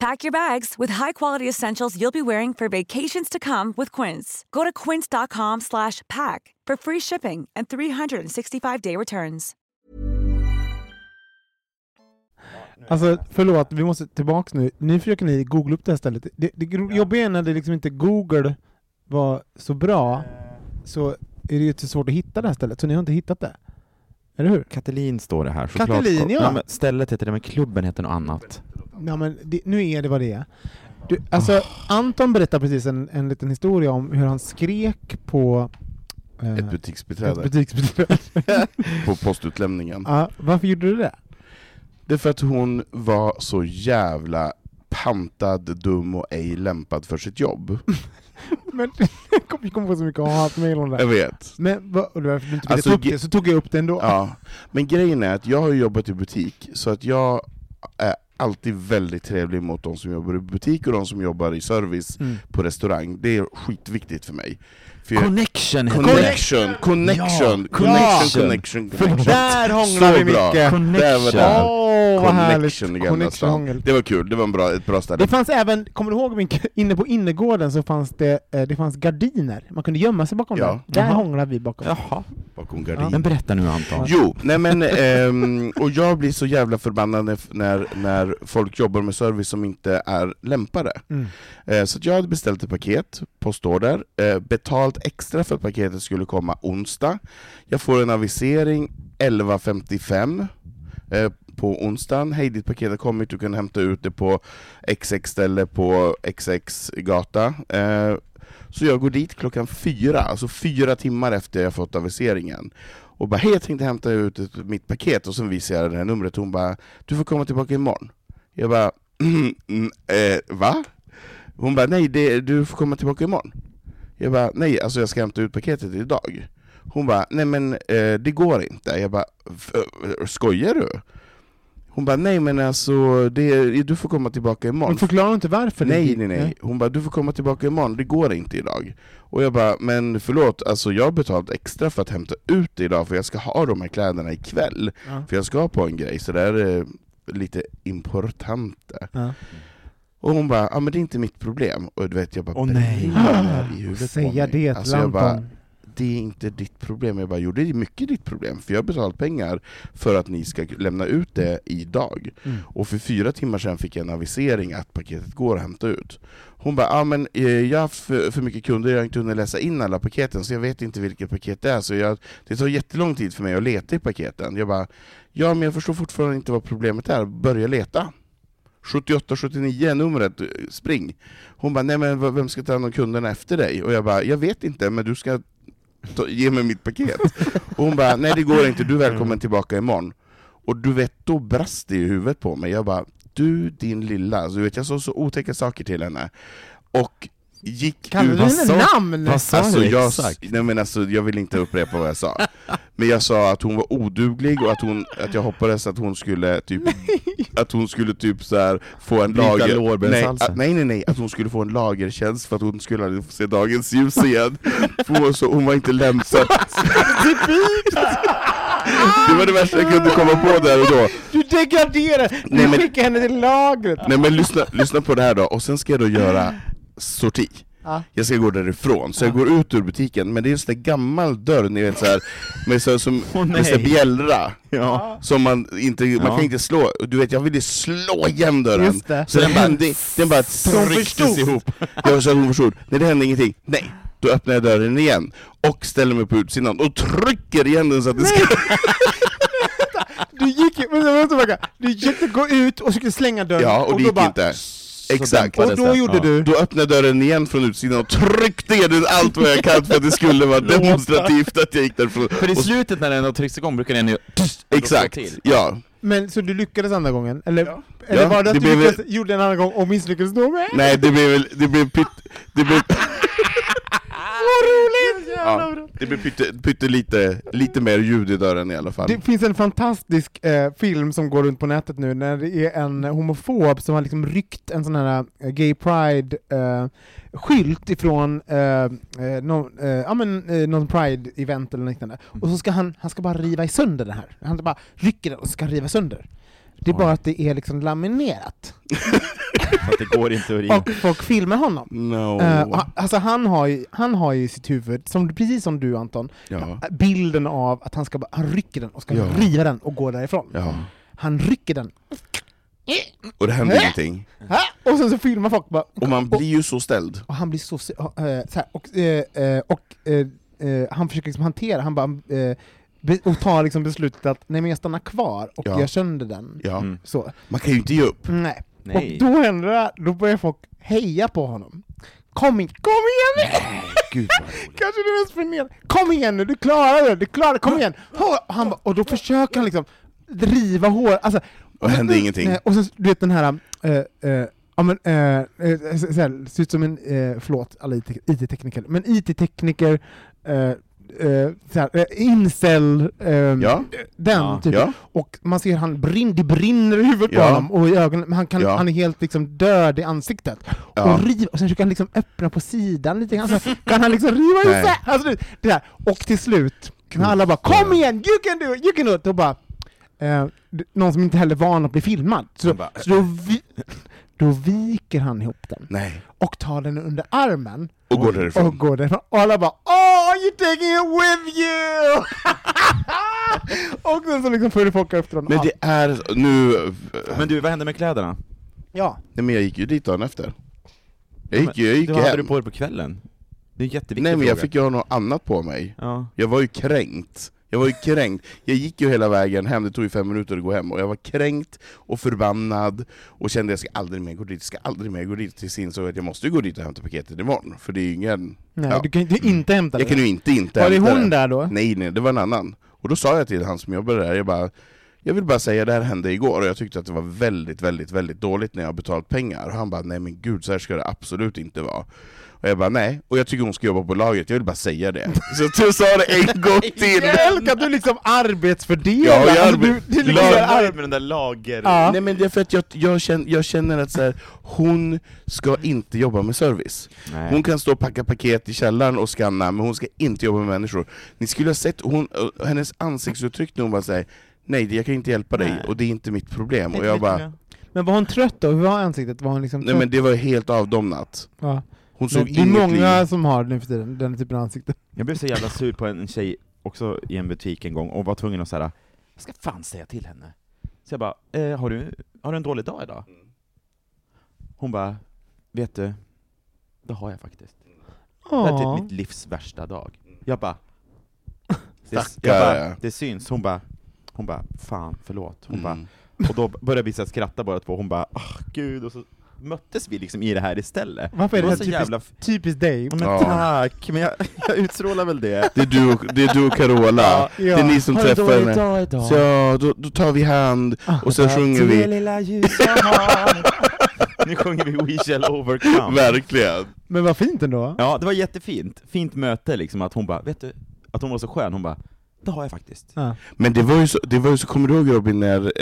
Pack your bags with high-quality essentials you'll be wearing for vacations to come with Quince. Go to quince.com slash pack for free shipping and 365-day returns. Alltså förlåt, vi måste tillbaks nu. Nu försöker ni googla upp det här stället. Det, det jobbiga är när det liksom inte Google var så bra, så är det ju så svårt att hitta det här stället, så ni har inte hittat det. Eller hur? Katalin står det här. Katalin, ja. men stället heter det, men klubben heter något annat. Ja, men det, nu är det vad det är. Du, alltså, Anton berättade precis en, en liten historia om hur han skrek på eh, Ett ett butiksbiträde butiksbiträde. [laughs] på postutlämningen. ja, varför gjorde du det? Det är för att hon var så jävla pantad, dum och ej lämpad för sitt jobb. [laughs] Men jag kom, jag kom på så mycket hatmejl om det. Jag vet. Men vad- och därför du inte Alltså, upp det, så tog jag upp det ändå. Ja. Men grejen är att jag har jobbat i butik, så att jag alltid väldigt trevlig mot de som jobbar i butik och de som jobbar i service Mm. på restaurang. Det är skitviktigt för mig. Connection connection, connection, Ja, connection, ja. connection, För connection. där hånglar Så vi bra. mycket! Där var Connection. det. Åh, vad härligt! Connection. Det var kul, det var en bra, ett bra ställe. Det fanns även, kommer du ihåg inne på innergården så fanns det, eh, det fanns gardiner, man kunde gömma sig bakom Ja. dem. Där hånglade vi bakom. Jaha. Bakom gardin. Men berätta nu Anton. Jo, nej men, ehm, och jag blir så jävla förbannad när, när, när folk jobbar med service som inte är lämpade. Eh, så att jag hade beställt ett paket, postorder, eh, betalt extra för att paketet skulle komma onsdag. Jag får en avisering 11.55 eh, på onsdagen. Hej, ditt paket har kommit, du kan hämta ut det på XX-ställe på XX-gata. Så jag går dit klockan fyra, alltså fyra timmar efter jag fått aviseringen. Och bara hej jag tänkte hämta ut mitt paket och sen visar jag det här numret hon bara du får komma tillbaka imorgon. Jag bara [clears throat] mm, eh, va? Hon bara nej det, du får komma tillbaka imorgon. Jag bara nej alltså jag ska hämta ut paketet idag. Hon bara nej men eh, det går inte. Jag bara "F- eh, skojar du? Hon bara nej men alltså det, du får komma tillbaka imorgon. Men förklarar inte varför? Nej, nej, nej. Hon bara, du får komma tillbaka imorgon, det går inte idag. Och jag bara, men förlåt, alltså jag har betalt extra för att hämta ut det idag, för jag ska ha de här kläderna ikväll. Ja. För jag ska på en grej, så det är eh, lite important. Ja. Och hon bara, ja men det är inte mitt problem. Och du vet, jag bara Åh, nej. i huvudet på Säga mig. det till Alltså jag bara, det är inte ditt problem. Jag bara, jo det är mycket ditt problem, för jag har betalt pengar för att ni ska lämna ut det idag. Mm. Och för fyra timmar sedan fick jag en avisering att paketet går att hämta ut. Hon bara, ah, men eh, jag har haft för, för mycket kunder, jag har inte hunnit läsa in alla paketen, så jag vet inte vilket paket det är, så jag, det tar jättelång tid för mig att leta i paketen. Jag bara, ja men jag förstår fortfarande inte vad problemet är, börja leta. 7879 är numret, eh, spring. Hon bara, nej men vem ska ta hand om kunderna efter dig? Och jag bara, jag vet inte, men du ska ta, ge mig mitt paket. [laughs] Och hon bara, nej det går inte, du är välkommen tillbaka imorgon. Och du vet, då brast det i huvudet på mig. Jag bara, du din lilla, alltså, du vet, jag sa så otäcka saker till henne. Och gick ut... du henne namn? vad sa Alltså, du jag, exakt? nej, men alltså, jag vill inte upprepa vad jag sa. [laughs] Men jag sa att hon var oduglig och att, hon, att jag hoppades att hon skulle typ, att hon skulle typ så här få en lager... Nej, att, nej, nej, nej, att hon skulle få en lagertjänst för att hon skulle aldrig få se dagens ljus igen. För hon, var så, hon var inte lämpad. [laughs] [laughs] Det var det värsta jag kunde komma på där och då. Du degraderar! Du Nej, men- skickar henne till lagret! Nej men lyssna, lyssna på det här då, och sen ska jag då göra sorti. Ja. Jag ska gå därifrån, så jag går ut ur butiken, men det är en sån där gammal dörr, ni vet så här, med så, som, [laughs] Åh, med så bjällra, Ja. som man inte, man Ja. kan inte slå, du vet jag ville slå igen dörren, det. så den bara, den, den bara trycktes ihop. Jag sa att hon förstod, nej det hände ingenting, nej. Då öppnar jag dörren igen, och ställer mig på utsidan, och trycker igen den så att det ska... [laughs] Du gick ju, vänta, vänta, vänta. Du försökte gå ut och skulle slänga dörren, Ja, och det då gick bara, inte. Exakt. Och då gjorde du? Då öppnade jag dörren igen från utsidan och tryckte i den allt vad jag kan för att det skulle vara [laughs] demonstrativt att jag gick därifrån. För i slutet när den har tryckts igång brukar den ju... Exakt, ja. Men så du lyckades andra gången? Eller, eller Ja, var det att det du blev lyckades, gjorde en annan gång och misslyckades då med? Nej, det blev väl, det blev pytt, det blev, [laughs] Så roligt! ja, det blev pytte, pyttelite, lite mer ljud i dörren i alla fall. Det finns en fantastisk eh, film som går runt på nätet nu, när det är en homofob som har liksom ryckt en sån här eh, gay pride eh, skylt ifrån eh, eh, någon, eh, ja, men, eh, någon pride-event eller liknande. Och så ska han, han ska bara riva i sönder den här. Han bara rycker den och ska riva sönder. Det är Oj. bara att det är liksom laminerat. [laughs] [laughs] Att det går inte att riva. Och folk filmar honom. No. Och han- alltså han har, ju, han har ju i sitt huvud, som, precis som du Anton, ja, bilden av att han ska han rycker den och ska Ja. riva den och gå därifrån. ja. Han rycker den, Och det hände ingenting. och sen så filmar folk bara, Och man blir ju så ställd. och han blir så, så, eh, så här, och, eh, och eh, han försöker liksom hantera, han bara, och tar liksom beslutet att nej men jag stannar kvar och Ja. gör sönder den. Ja. Mm. Så. Man kan ju inte ge upp. Nej. Nej. Och då händer det då börjar folk heja på honom. Kom igen, kom igen! Gud vad roligt. [laughs] Kanske det mest fascinerande. Kom igen nu, du klarar det, du klarar det, kom igen! Och, han, bara- och då försöker han liksom driva hår, alltså, Och hände ingenting. Nej, och sen, du vet den här, äh, äh, ja men, äh, äh, ser ut som en, äh, förlåt alla IT IT-tekniker, men IT-tekniker, äh, äh, så här, äh, incel, äh, Ja. den Ja. typ. Ja, Och man ser han brinn, det brinner i huvudet på honom, och i ögonen, men han, kan, Ja. han är helt liksom död i ansiktet. ja. Och, riva, och sen försöker han liksom öppna på sidan lite grann, så [laughs] kan han liksom riva isär, alltså, det, det där. Och till slut, när alla bara 'Kom igen, you can do it, you can do it' då bara eh, någon som inte heller är van att bli filmad, så, bara, så då, vi, då viker han ihop den Nej. och tar den under armen Och går därifrån. och går därifrån. Och alla bara 'Oh, you're taking it with you!' [laughs] och sen så liksom följer folk efter honom. Men det är, nu, Men du, vad hände med kläderna? ja. nej men jag gick ju dit dagen efter. Jag gick, jag gick Det hade hem. du på dig på kvällen? Det är en jätteviktig Nej men jag fråga. fick ju ha något annat på mig. Ja. Jag var ju kränkt. Jag var ju kränkt. Jag gick ju hela vägen hem, det tog ju fem minuter att gå hem, och jag var kränkt och förbannad, och kände att jag ska aldrig mer gå dit, jag ska aldrig mer gå dit, tills jag insåg att jag måste gå dit och hämta paketet imorgon, för det är ju ingen... Nej, Ja. du kan ju inte hämta Jag det. kan ju inte inte Var det hon där då? Nej, nej, det var en annan. Och då sa jag till han som jobbade där, jag bara jag vill bara säga, det här hände igår, och jag tyckte att det var väldigt, väldigt, väldigt dåligt när jag har betalt pengar. Och han bara, nej men gud, så här ska det absolut inte vara. Och jag bara, nej, och jag tycker hon ska jobba på laget, jag vill bara säga det. [laughs] Så jag sa det en [laughs] gång till! Jag älskar att du liksom arbetsfördelar! Ja, jag Alltså, du, du liksom lag- med den där lager... Ja. Nej men det är för att jag, jag, känner, jag känner att så här, hon ska inte jobba med service. Nej. Hon kan stå och packa paket i källaren och scanna, men hon ska inte jobba med människor. Ni skulle ha sett hon, eh, hennes ansiktsuttryck när hon bara säger Nej, jag kan inte hjälpa dig, Nej. och det är inte mitt problem. Och jag bara, Men var hon trött då? Hur var ansiktet? Var hon liksom nej trött? men det var helt avdomnat. ja. Hon Men såg det är många liv. som har nu för tiden, den typen av ansikte. Jag blev så jävla sur på en tjej också i en butik en gång, och var tvungen att säga jag ska fan säga till henne. Så jag bara, eh, har, du, har du en dålig dag idag? Hon bara, vet du, det har jag faktiskt. Det här är typ mitt livs värsta dag. Jag bara, det, jag bara, det syns. Hon bara, hon bara, fan förlåt. Hon bara, Mm. och då började vi skratta båda två, hon bara, ah gud, och så möttes vi liksom i det här istället. Varför är det, var här så typiskt, jävla... typiskt dig? Men Ja. tack, men jag, [laughs] jag utstrålar väl det. Det är du och, det är du och Carola, Ja. det är ni som en träffar henne. idag? Så ja, då, då tar vi hand, och sen sjunger Det vi. lilla havet. [laughs] Nu sjunger vi We shall overcome. Verkligen. Men vad fint ändå. Ja, det var jättefint. Fint möte liksom, att hon bara, vet du, att hon var så skön, hon bara, det har jag faktiskt. Ja. Men det var ju så, det var ju så kommer du ihåg Robin när.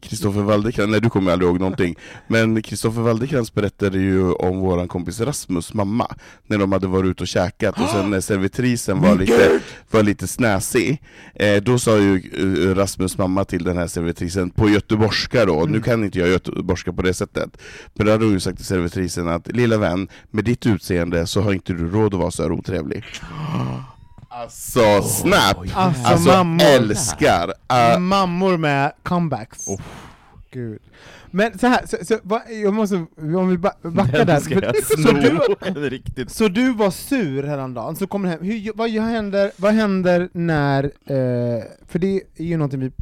Kristoffer eh, Waldekrans, nej du kommer aldrig ihåg någonting, [laughs] men Kristoffer Waldekrans berättade ju om våran kompis Rasmus mamma, när de hade varit ute och käkat, och sen [gasps] när servitrisen var lite, var lite snäsig, eh, då sa ju eh, Rasmus mamma till den här servitrisen, på göteborgska då, nu kan inte jag göteborgska på det sättet, men då hade hon ju sagt till servitrisen att lilla vän, med ditt utseende så har inte du råd att vara så här otrevlig. [gasps] [gasps] Alltså snap! Alltså, Alltså mammor. älskar! Uh, Mammor med comebacks. Gud. Men så här, så, så, va, jag måste, om vi ba- backar där. [laughs] Så du, så du var sur häromdagen, så kommer hem. Hur, vad, händer, vad händer när, eh, för det är ju någonting vi,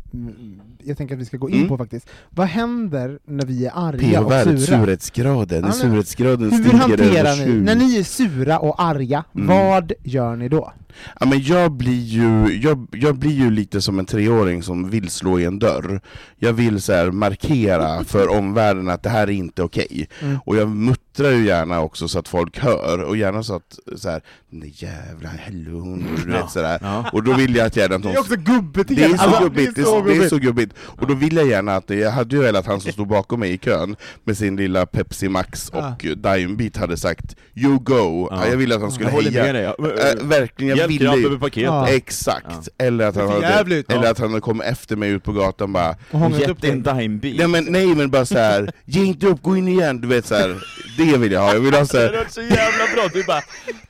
jag tänker att vi ska gå in Mm. på faktiskt. Vad händer när vi är arga och sura? surhetsgraden, Ja, surhetsgraden Hur hanterar ni, 7. när ni är sura och arga, Mm. vad gör ni då? Ja, men jag, blir ju, jag, jag blir ju lite som en treåring som vill slå i en dörr. Jag vill så här markera för omvärlden att det här är inte okej. Mm. Och jag muttrar ju gärna också så att folk hör, och gärna så att så här, nej jävla hallon, du vet sådär. Ja. Och då vill jag att gärna att Det de är också gubbigt Det är så Alltså, gubbigt, det är så, det är så gubbigt. Och då vill jag gärna att, jag hade ju velat att han som stod bakom mig i kön med sin lilla Pepsi Max Ja. och Daimbeat hade sagt 'You go' Ja. Jag ville att han skulle Jag heja. med dig. Ja. Äh, verkligen, jag ville ju. med paketet. Ja. Exakt, eller, att han Det hade, eller att han hade kommit efter mig ut på gatan bara Och Gett en dimebil. Nej men, nej, men bara så här. ge inte upp, gå in igen, du vet så här. Det vill jag ha, jag vill ha så [laughs] Det här. varit så jävla bra, du bara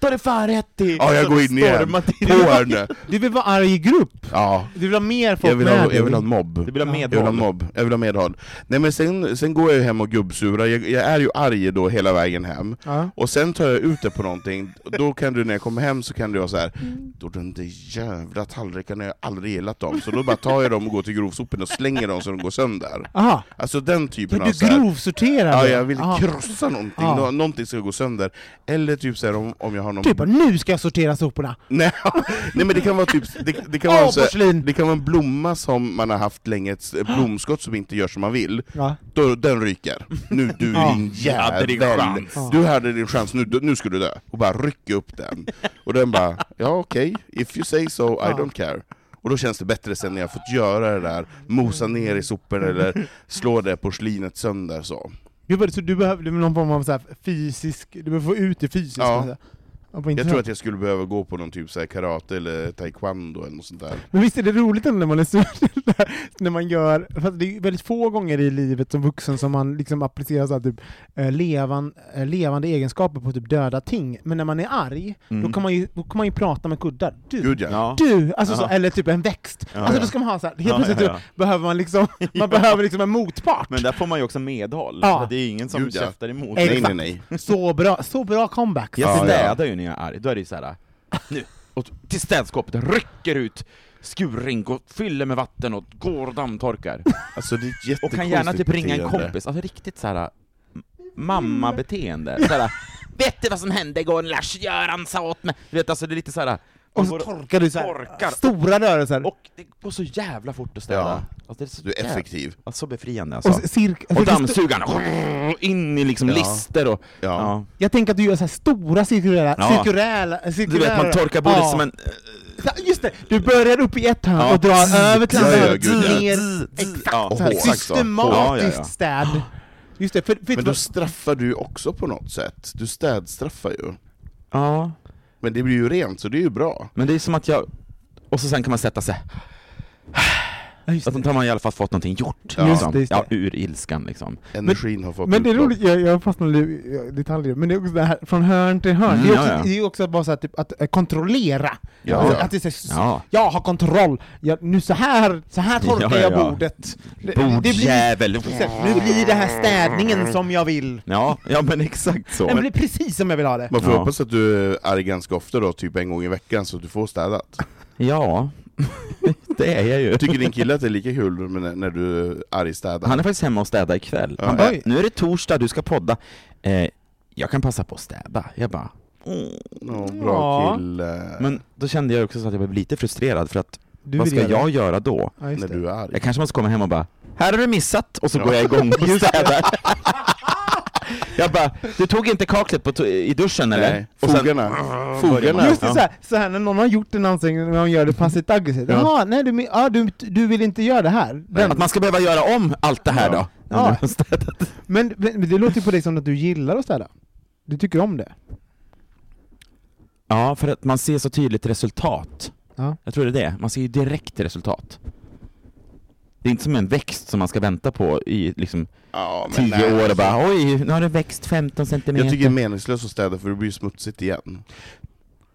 Ta det fan rätt i! ja jag går in igen, på henne. Du vill vara arg i grupp, Ja, du vill ha mer folk jag vill, med ha, jag vill ha en mobb. Du vill ha Ja. Jag vill ha medhåll. mobb, jag vill ha medhåll. Nej men sen, sen går jag ju hem och gubbsurar, jag, jag är ju arg då hela vägen hem. Ja. Och sen tar jag ut det på någonting, då kan du när jag kommer hem så kan du vara så här. då de där jävla tallrikarna, jag har aldrig gillat dem. Så då bara tar jag dem och går till grovsopen och slänger dem så de går sönder. Aha, Alltså den ja, typen av du här, grovsorterar Ja, jag vill Aha. krossa någonting, Ja. Nå- någonting ska gå sönder. Eller typ så här, om, om jag har någon... Typ nu ska jag sortera soporna. [laughs] Nej, nej men det kan vara typ, det, det kan vara Åh, så här, det kan vara en blomma som man har haft länge, ett blomskott som inte gör som man vill, Ja. då, den ryker. Nu du Ja. din hade din jävel! chans. Du hade din chans, nu, nu ska du dö. Och bara rycka upp den. Och den bara, ja okej, if you say so, I don't care. Och då känns det bättre sen när jag fått göra det där, mosa ner i sopor eller slå det porslinet sönder så. Vad- Så du behöver någon form av så fysisk, du behöver få ut det fysiskt? Ja. Jag tror att jag skulle behöva gå på någon typ så här karate eller taekwondo eller något sånt där. Men visst är det roligt när man är sur, [laughs] när man gör, för det är väldigt få gånger i livet som vuxen som man liksom applicerar så här, typ, eh, levan, eh, levande egenskaper på typ döda ting, men när man är arg, då, Mm. kan man ju, då kan man ju prata med kuddar. Du, Gud ja. Du! Alltså så, eller typ en växt. Ja, alltså ja. då ska man ha så här, helt Ja, plötsligt ja, behöver man liksom, [laughs] man behöver liksom en motpart. Men där får man ju också medhåll, det är ingen som Gud, ja. käftar emot. Nej, Nej nej nej. Så bra, så bra comebacks. Jag Ja, ja. städar ju när jag är arg, då är det ju såhär, nu, och till städskåpet, rycker ut skurring, går, fyller med vatten och går och dammtorkar. Alltså det är ett Och kan gärna typ ringa en beteende. kompis, alltså riktigt såhär mamma-beteende. Såhär, vet du vad som hände igår när Lars-Göran sa åt mig? Du vet alltså det är lite såhär, Och så torkar du så här, torkar. stora rörelser. och det går så jävla fort att städa. Ja. Alltså, det är så Du är jävla- effektiv. Ja, så befriande alltså. Och Och, cirka, sto- dammsugaren, [laughs] in i liksom Ja. lister och... Ja. Ja. Jag tänker att du gör så stora cirkulära, Ja. cirkulära, Du cirkulära vet, man torkar bordet som en... Just det, du börjar upp i ett hörn och drar över till andra hörnet, ner, exakt Ja, systematiskt städ. Just det, för, för Men då straffar du också på något sätt. Du städstraffar ju. Ja, men det blir ju rent, så det är ju bra. men det är som att jag... Och så sen kan man sätta sig... Ja, just Att har man i alla fall fått någonting gjort. Ja. liksom. Just det, just ja det. ur ilskan liksom. Energin har fått Men det är roligt, jag, jag fastnade i detaljer, men det är också det här från hörn till hörn, Mm, det är också, ja, ja. Det är också bara så här, typ, att eh, kontrollera. Ja, Att- ja. Att det är så, Ja. Jag har kontroll, jag, nu så här, så här torkar Ja, ja, jag ja. bordet. Det, det blir, Bordjävel! nu blir det här städningen som jag vill. Ja, ja men exakt så. Den blir precis som jag vill ha det. Man får Ja. hoppas att du är arg ganska ofta då, typ en gång i veckan, så att du får städat. Ja, [laughs] det är jag ju. Tycker din kille att det är lika kul när, när du är arg städar? Han är faktiskt hemma och städar ikväll. Ja. Han bara, nu är det torsdag, du ska podda. Eh, jag kan passa på att städa. Jag bara, mm. Ja, bra Ja. kille. Men då kände jag också så att jag blev lite frustrerad för att Du vad ska göra jag det. göra då? Ja, när du är arg. Jag kanske måste komma hem och bara, här har du missat, och så Ja. går jag igång och städar. [laughs] jag bara, du tog inte kaklet på i duschen eller? Nej, Och sen- fogarna. Fogarna. Just det, Ja. så, här, så här när någon har gjort en ansträngning när man gör det passivt aggressivt. Ja. Jaha, nej du, ja, du, du vill inte göra det här? Den. Att man ska behöva göra om allt det här Ja. då? Ja. Men, men det låter ju på dig som att du gillar att städa. Du tycker om det? Ja, för att man ser så tydligt resultat. Ja. Jag tror det är det, man ser ju direkt resultat. Det är inte som en växt som man ska vänta på i liksom Ja, tio nej, år och alltså. bara oj, nu har det växt 15 centimeter. Jag tycker det är meningslöst att städa för det blir smutsigt igen.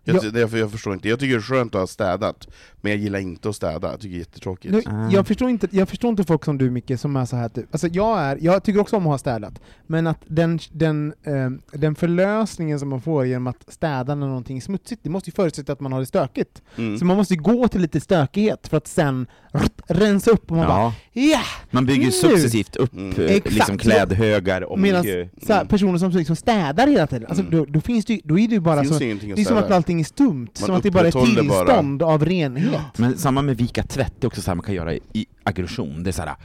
Jag, Ja. jag, jag förstår inte, jag tycker det är skönt att ha städat, men jag gillar inte att städa, jag tycker det är jättetråkigt. Nu, Ah. jag, förstår inte, jag förstår inte folk som du Micke, som är så här typ. Alltså jag, är, jag tycker också om att ha städat, men att den, den, eh, den förlösningen som man får genom att städa när någonting är smutsigt, det måste ju förutsätta att man har det stökigt. Mm. Så man måste ju gå till lite stökighet för att sen rrt, rensa upp och man bara Ja, ja! man bygger Nu. successivt upp Mm. eh, Exakt. liksom klädhögar och Medan mycket- så här, Mm. personer som liksom städar hela tiden, alltså, Mm. då, då, finns det, då är det ju bara så, det är som att allting är stumt, som att det bara är upprätthåller bara- tillstånd av renhet. Men samma med vika tvätt, det är också så här man kan göra i, i aggression. Det är så här,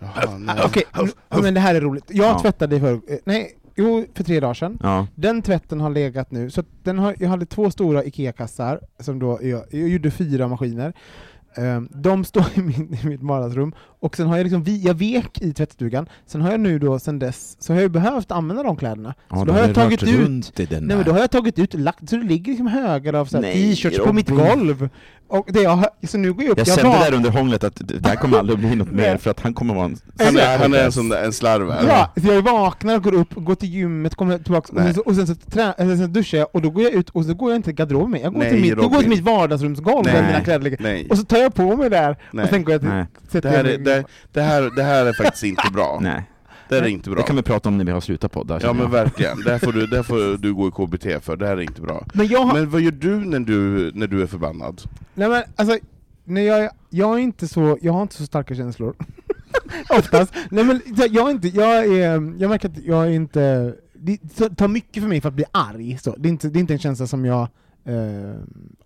Jaha, nej. Okej, nu- men det här är roligt. Jag Ja. tvättade för, eh, nej, jo, för tre dagar sedan. ja. Den tvätten har legat nu, så den har, jag hade två stora IKEA-kassar, som då, jag, jag gjorde fyra maskiner. Ehm, de står i, min, i mitt vardagsrum, och sen har jag liksom, vi- jag vek i tvättstugan, sen har jag nu då, sen dess, så har jag behövt använda de kläderna. ja så då har jag tagit ut, nej men då har jag tagit ut, lagt, så det ligger liksom högar av så här t-shirts på mitt golv. Och det jag, så nu går jag upp, Jag jag kände var- där under hånglet att det där kommer aldrig bli något [laughs] mer, för att han kommer vara en... Han är, han är en sån där, en slarver. Ja, så jag vaknar och går upp, går till gymmet, kommer tillbaka, och sen, så, och sen, så trä, sen duschar jag, och då går jag ut, och så går jag inte till garderoben med, jag går, Nej, till mitt, jag går till mitt vardagsrumsgolv där Nej. mina kläder ligger, Nej, och så tar jag på mig där, nej. och sen går jag till, Nej. Det här, är, det, det, här, det här är faktiskt inte bra. [laughs] Nej, Det här är inte bra. det kan vi prata om när vi har slutat podda. Ja men jag. verkligen, det här får du, det här får [laughs] du gå i KBT för, det här är inte bra. Men jag har, Men vad gör du när du, när du är förbannad? nej men alltså, när jag, jag är inte så, jag har inte så starka känslor. [laughs] Oftast. Nej men jag är inte, jag är, jag märker att jag är inte, det tar mycket för mig för att bli arg, så. Det, är inte, det är inte en känsla som jag eh,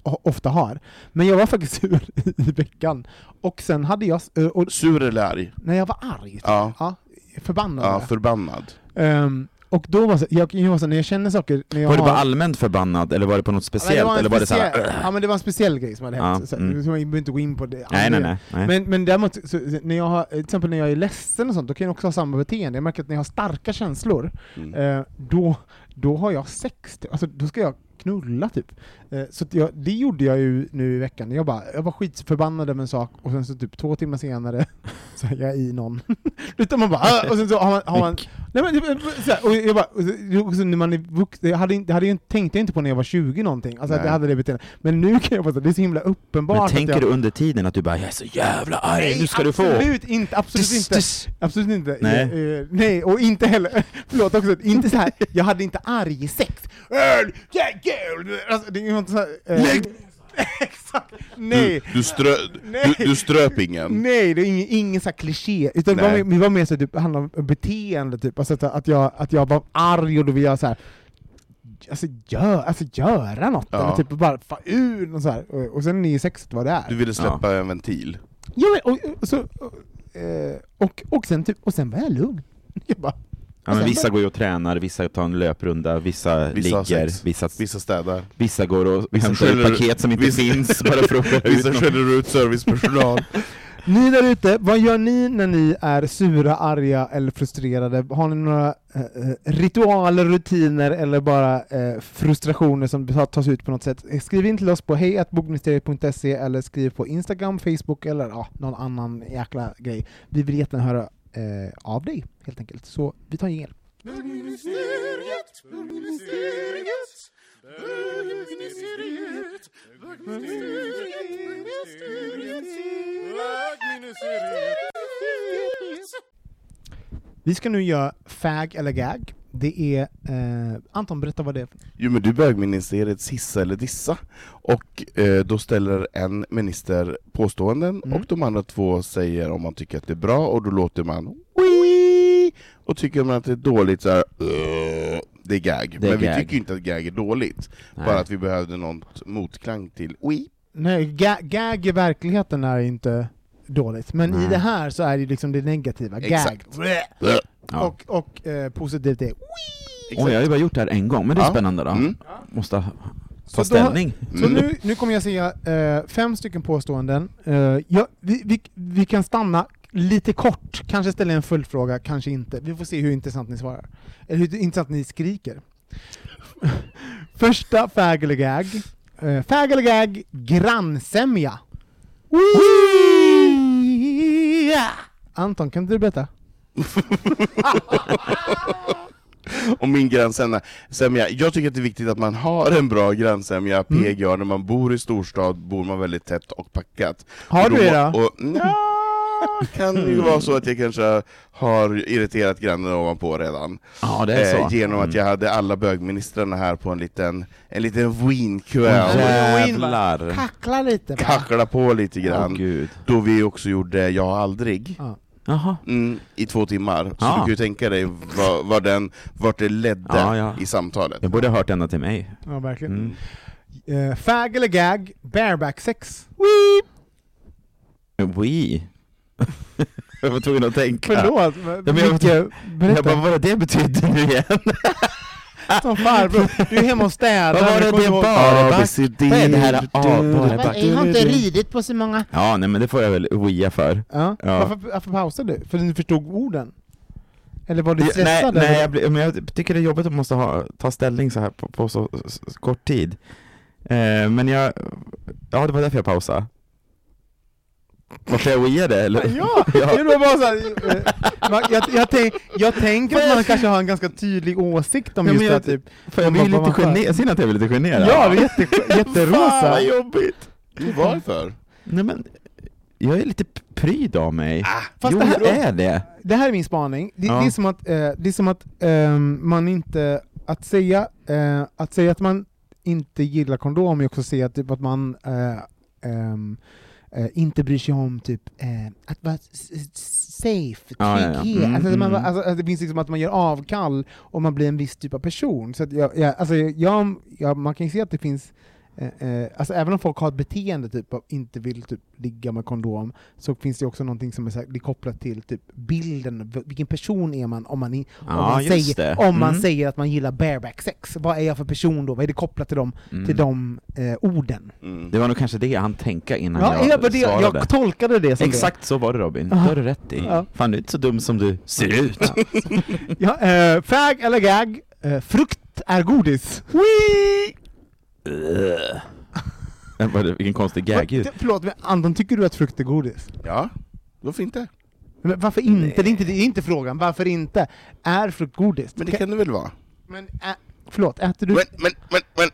ofta har. Men jag var faktiskt [laughs] sur i, veckan, och sen hade jag, eh, och, Sur eller arg? när jag var arg, Ja, ja, förbannad ja var förbannad. Ehm, och då var så, jag, jag var så, när jag känner saker, när jag Var du har, bara allmänt förbannad, eller var det på något Ja, speciellt? en eller var det så här, Ja men det var en speciell grej som hade hänt, Ja, så, mm. så jag behöver inte gå in på det. Nej, nej, nej. nej. Men, men däremot, så, när jag har, till exempel när jag är ledsen och sånt, då kan jag också ha samma beteende. Jag märker att när jag har starka känslor, Mm. eh, då, då har jag sex, alltså då ska jag knulla typ. Eh, så jag, det gjorde jag ju nu i veckan. Jag, bara, jag var skitförbannad över en sak, och sen så typ två timmar senare [laughs] så är jag i någon. [laughs] Utan man bara, "Ah", och sen så har man, har man Nej men, det- så här, och jag bara, och så- när man är vuxen, jag hade, jag hade ju, tänkte jag inte på när jag var 20 någonting, alltså att Nej. jag hade det beteendet. Men nu kan jag bara, det är så himla uppenbart Men tänker jag, du under tiden att du bara 'Jag är så jävla arg, Nej, nu ska du få' Absolut inte, absolut Tss, inte. tss. Absolut inte. Nej. Eh, eh, nej, och inte heller, [laughs] förlåt också, inte så här. jag hade inte arg sex. Alltså, det är ju inte så här, eh, [laughs] Nej! Du, du, strö, Nej. du, du ströp ingen. Nej, det är ingen, ingen så här kliché, utan Nej. mer- det var mer så typ, det handlade om beteende, typ. alltså att, att, jag, att jag var arg och då ville jag så här, alltså, gör, alltså göra något, Ja. eller typ bara få ur och så här. Och, och sen är sexet vad det är. Du ville släppa en ventil. Ja, och, och, så, och, eh, och, och, sen typ, och sen var jag lugn. [laughs] Jag bara, Ja, men sen vissa går ju och tränar, vissa tar en löprunda, vissa, Vissa ligger, sex. vissa, Vissa städar. vissa går och Vissa hämtar ut skäller- paket som inte vissa- finns bara för att [laughs] ut Vissa någon. skäller ut servicepersonal. [laughs] Ni där ute, vad gör ni när ni är sura, arga eller frustrerade? Har ni några eh, eh, ritualer, rutiner eller bara eh, frustrationer som ta- tas ut på något sätt? Skriv in till oss på hejatbogministeriet.se eller skriv på Instagram, Facebook eller ja, någon annan jäkla grej. Vi vill jättegärna höra eh, av dig helt enkelt, så vi tar en jingel. Vi ska nu göra fag eller gag. Det är, eh, Anton berätta vad det är. Jo men du bögministeriets hissa eller dissa, och eh, då ställer en minister påståenden, Mm. och de andra två säger om man tycker att det är bra, och då låter man Wii! och tycker man att det är dåligt så här, det är gag. Det är men vi gag. tycker inte att gag är dåligt, Nej. bara att vi behövde något motklang till Wii. Nej, ga, gag i verkligheten är inte dåligt, men i Nej. det här så är det liksom det negativa. Exakt. Gag. Ugh. Och, och eh, positivt är Oj, jag har ju bara gjort det här en gång, men det är Ja. spännande då. Mm. Måste ha- ta då- ställning. Så Mm. nu, nu kommer jag säga eh, fem stycken påståenden. Eh, ja, vi, vi, vi kan stanna lite kort, kanske ställa en följdfråga, kanske inte. Vi får se hur intressant ni svarar. Eller hur intressant ni skriker. [laughs] Första fag eller gag. Eh, fag eller gag, grannsämja. Wee! Anton, kan inte du berätta? Och min grannsämja, sämja. jag tycker att det är viktigt att man har en bra grannsämja, Mm. PGA, när man bor i storstad bor man väldigt tätt och packat. Har du det då? Och, nja, kan ju vara så att jag kanske har irriterat grannen ovanpå redan. Ja, det är Eh, så. genom att Mm. jag hade alla bögministrarna här på en liten, en liten winkväll. Jävlar. Kackla lite va? Kackla på lite Åh grann, gud. då vi också gjorde Jag aldrig. Ja. Jaha. Mm, I två timmar, så Ja. du kan ju tänka dig vad, vad den, vart det ledde Ja, ja. i samtalet. Jag borde ha hört ända till mig. Ja, verkligen. Mm. Eh, fag eller gag, bareback sex. We. [laughs] jag var tvungen att tänka. Förlåt, men jag- Micke, Jag berätta. bara, vad det betydde nu igen? [laughs] Som farbror, du är hemma och städar. Vad var det det bara? ABC, Vad är det här? Bara Jag har inte ridit på så många... Ja, nej men det får jag väl wea för. Ja. Ja. Varför, varför pausade du? För du förstod orden? Eller var du nej, stressad? nej eller? jag, blir- men jag tycker det är jobbigt att måste ha, ta ställning så här på, på så s- s- kort tid. Eh, men jag, ja det var därför jag pausade. Varför jag weade eller? Ja, [laughs] Ja. det var bara så här, eh, man, jag, jag, tänk, jag tänker att man kanske har en ganska tydlig åsikt om Ja, just det, typ. För jag blir Vad- vad lite generad, ser ni att jag blir lite generad? Ja, det är jätte, [laughs] Fan jätterosa. vad jobbigt! Varför? Nej men, jag är lite pryd av mig. Ah, Fast jo, det här- jag är det. Det här är min spaning. Det, Ja. det är som att, eh, det är som att ehm, man inte, att säga, eh, att säga att man inte gillar kondom är också att säga typ att man eh, inte bryr sig om typ eh, att vara s- s- safe, Ja, ja, ja. trygghet. Mm, alltså, att man, mm. alltså, det finns liksom att man gör avkall och man blir en viss typ av person. Så att jag, jag, alltså, jag, jag, man kan ju se att det finns Eh, eh, alltså även om folk har ett beteende typ av inte vill typ ligga med kondom, så finns det också någonting som är, så här, det är kopplat till typ bilden, vilken person är man om man, i, om Ja, man, säger, det. om man Mm. säger att man gillar bareback sex. Vad är jag för person då? Vad är det kopplat till de, Mm. till de eh, orden? Mm. Det var nog kanske det han tänkte innan Ja, jag, jag, var det, svarade. jag tolkade det som Exakt så var det Robin, det har du rätt i. Ja. Fan du är inte så dum som du ser ut. det. Ja, eh, fag eller gag, eh, frukt är godis. Ugh. Vad Vilken konstig gag-ljud. Vad- Förlåt, men Anton, tycker du att frukt är godis? Ja, varför inte? Men varför inte? Det är inte, det är inte frågan, varför inte? Är frukt godis? Men det kan det väl vara? Men, ä, förlåt, äter du, Men, men, men, men!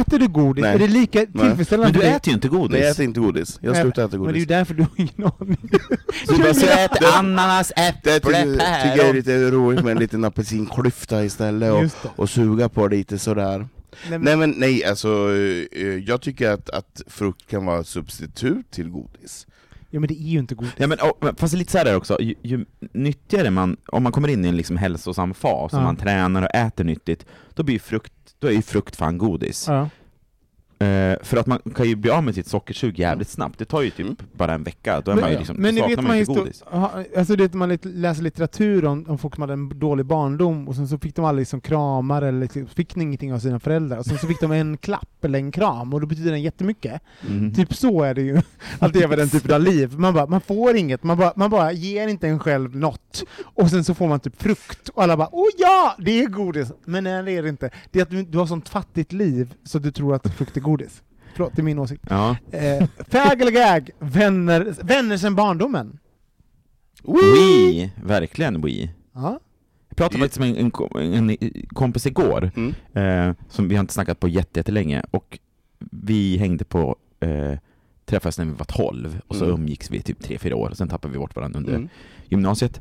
äter du godis? Nej. Är det lika tillfredsställande Men du äter ju inte godis. Nej jag äter inte godis, jag Nej, slutar äta Men det är ju godis. därför du har ingen aning. Du bara, så äter ananas, Det äpple, tycker, tycker jag är päron. lite roligt med en liten apelsinklyfta istället och, och suga på lite sådär. Nej, men- Nej men nej, alltså eh, jag tycker att, att frukt kan vara ett substitut till godis. Ja men det är ju inte godis. Ja, men, och, fast lite så här också, ju, ju nyttigare man, om man kommer in i en liksom hälsosam fas, och Ja. man tränar och äter nyttigt, då blir frukt, då är ju frukt fan godis. Ja. Eh, för att man kan ju bli av med sitt sockersug jävligt snabbt, det tar ju typ Mm. bara en vecka, då är Men- man ju liksom, men saknar vet man inte godis. aha, alltså det, man läser litteratur om, om folk som hade en dålig barndom och sen så fick de aldrig liksom kramar eller liksom, fick ingenting av sina föräldrar och sen så fick de en klapp eller en kram och då betyder den jättemycket. Mm. Typ så är det ju [laughs] att leva den typen av liv. Man, bara, man får inget, man bara, man bara ger inte en själv något och sen så får man typ frukt och alla bara åh ja, det är godis! Men nej, det är det inte. Det är att du, du har sånt fattigt liv så du tror att frukt är godis. Förlåt, det är min åsikt. Ja. Eh, fag eller gag, vänner, vänner sen barndomen. Wii, verkligen Wii. Ja. Jag pratade faktiskt med en, en, en kompis igår, Mm. eh, som vi har inte snackat på jätte- jättelänge, och vi hängde på, eh, träffades när vi var 12, och så Mm. umgicks vi typ 3-4 år, och sen tappade vi bort varandra under Mm. gymnasiet.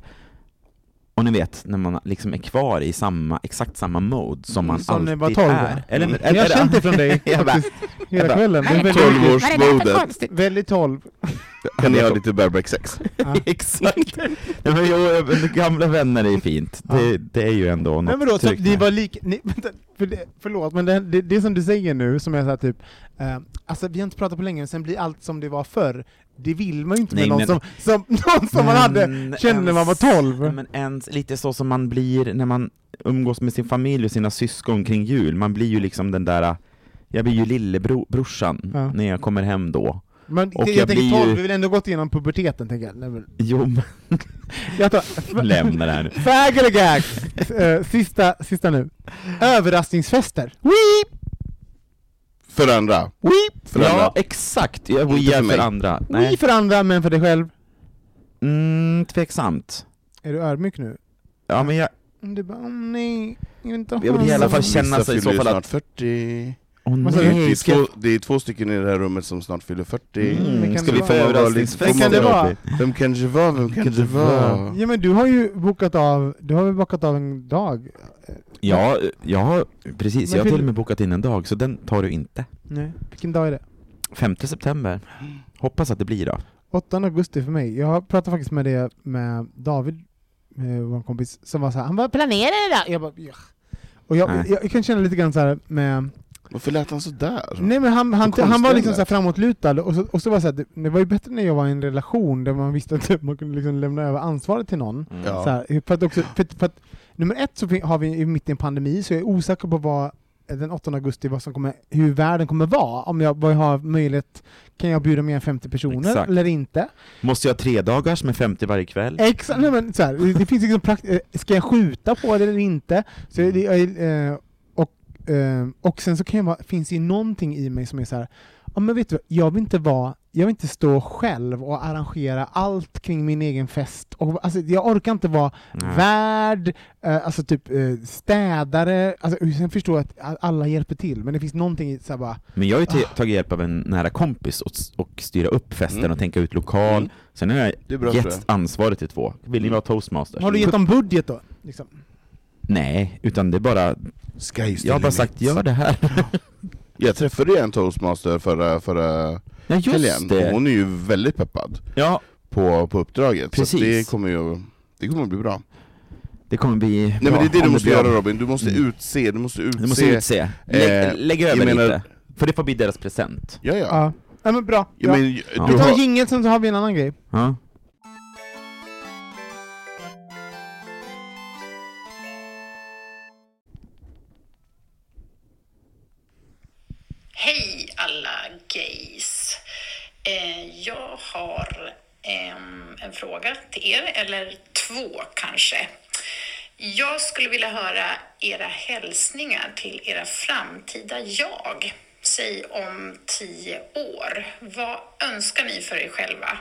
Och ni vet, när man liksom är kvar i samma, exakt samma mode som man Som alltid var 12, är. Eller, Mm. eller, Jag har känt det från dig [laughs] faktiskt hela kvällen. Väldigt, 12-årsmodet. väldigt 12. Kan ni ha lite bareback sex? [laughs] Ja. [laughs] Exakt! Nej, men, jo, men gamla vänner är fint, det, det är ju ändå något men då, så ni med. var lika, ni, [laughs] vänta, för det, förlåt, men det, det, det som du säger nu, som är så här typ, eh, alltså vi har inte pratat på länge, men sen blir allt som det var förr. Det vill man ju inte med Nej, någon, men- som, som, någon som man hade, kände när man var 12. Men ens lite så som man blir när man umgås med sin familj och sina syskon kring jul, man blir ju liksom den där jag blir ju lillebrorsan Ja. när jag kommer hem då. Men Och jag jag, tänker blir 12, ju- vi har väl ändå gått igenom puberteten tänker jag. Nej, men, Jo, men [laughs] jag tar, lämna det här nu. [laughs] Fag eller gag? Eh, sista, sista nu. Överraskningsfester. Wee! För andra. Wee! För Ja, andra. exakt! Jag Inte för för, mig. andra. Wee Nej. för andra, men för dig själv. Mm, tveksamt. Är du ödmjuk nu? Ja, men jag, Du bara, åh nej, jag vill inte ha Jag vill i alla fall sån." känna sig i så fall att- snart 40. Sa du? Det nej, är, ska, två, det är två stycken i det här rummet som snart fyller 40. Mm, ska det vi vara. få överraskningsfest? lite- Vem kan det vara? Vem kan det vara? Vem kan det vara? Ja men du har ju bokat av, du har väl bokat av en dag? Ja, jag har, precis, Men jag har till och med bokat in en dag, så den tar du inte. Nej. Vilken dag är det? 5 september. Hoppas att det blir då. 8 augusti för mig. Jag pratade faktiskt med det med David, med vår kompis, som var så här, han bara 'planerar det då?' Jag bara ja. Och jag, Nej. jag, jag kan känna lite grann så här med Varför lät han sådär? Nej men han, han, han var liksom så här framåtlutad, och så, och så var det så här, det, det var ju bättre när jag var i en relation där man visste att man kunde liksom lämna över ansvaret till någon. Ja. Så här, för att också, för, för att, nummer ett så har vi i mitt i en pandemi, så jag är osäker på vad den 8 augusti, vad som kommer, hur världen kommer vara. Om jag, vad jag har möjlighet, kan jag bjuda mer än 50 personer Exakt. eller inte? Måste jag ha tre dagars med 50 varje kväll? Exakt, nej, men så här, det- finns liksom prakt- eh, ska jag skjuta på det eller inte? Så det, jag, eh, och, sen så kan jag vara, finns det ju någonting i mig som är så här, ja men vet du jag vill inte vara jag vill inte stå själv och arrangera allt kring min egen fest. Och, alltså, jag orkar inte vara Nej. värd, eh, alltså typ eh, städare, alltså, sen förstår jag att alla hjälper till, men det finns någonting i så här bara, Men jag har ju ta- Ah. tagit hjälp av en nära kompis och, och styra upp festen Mm. och tänka ut lokal. Mm. Sen har jag bra gett ansvaret till två. Vill ni vara toastmasters? har du gett dem budget då? Liksom? Nej, utan det är bara, jag har bara sagt gör det här. Jag träffade en toastmaster förra, förra Ja just helgen, det. och hon är ju väldigt peppad Ja, på, på uppdraget. Så Precis. att det kommer ju det kommer bli bra. det kommer bli Nej men bra det är det du måste göra Robin, du måste Mm. utse, du måste utse... Du måste utse. Lägg, eh, lägg jag över menar- lite. För det får bli deras present. Ja ja. Ja. ja men bra. ja bra. men, Ja. du Vi tar har, jingeln, sen så har vi en annan grej. Ja. Ehm, en fråga till er, eller två kanske. Jag skulle vilja höra era hälsningar till era framtida jag. Säg om tio år. Vad önskar ni för er själva?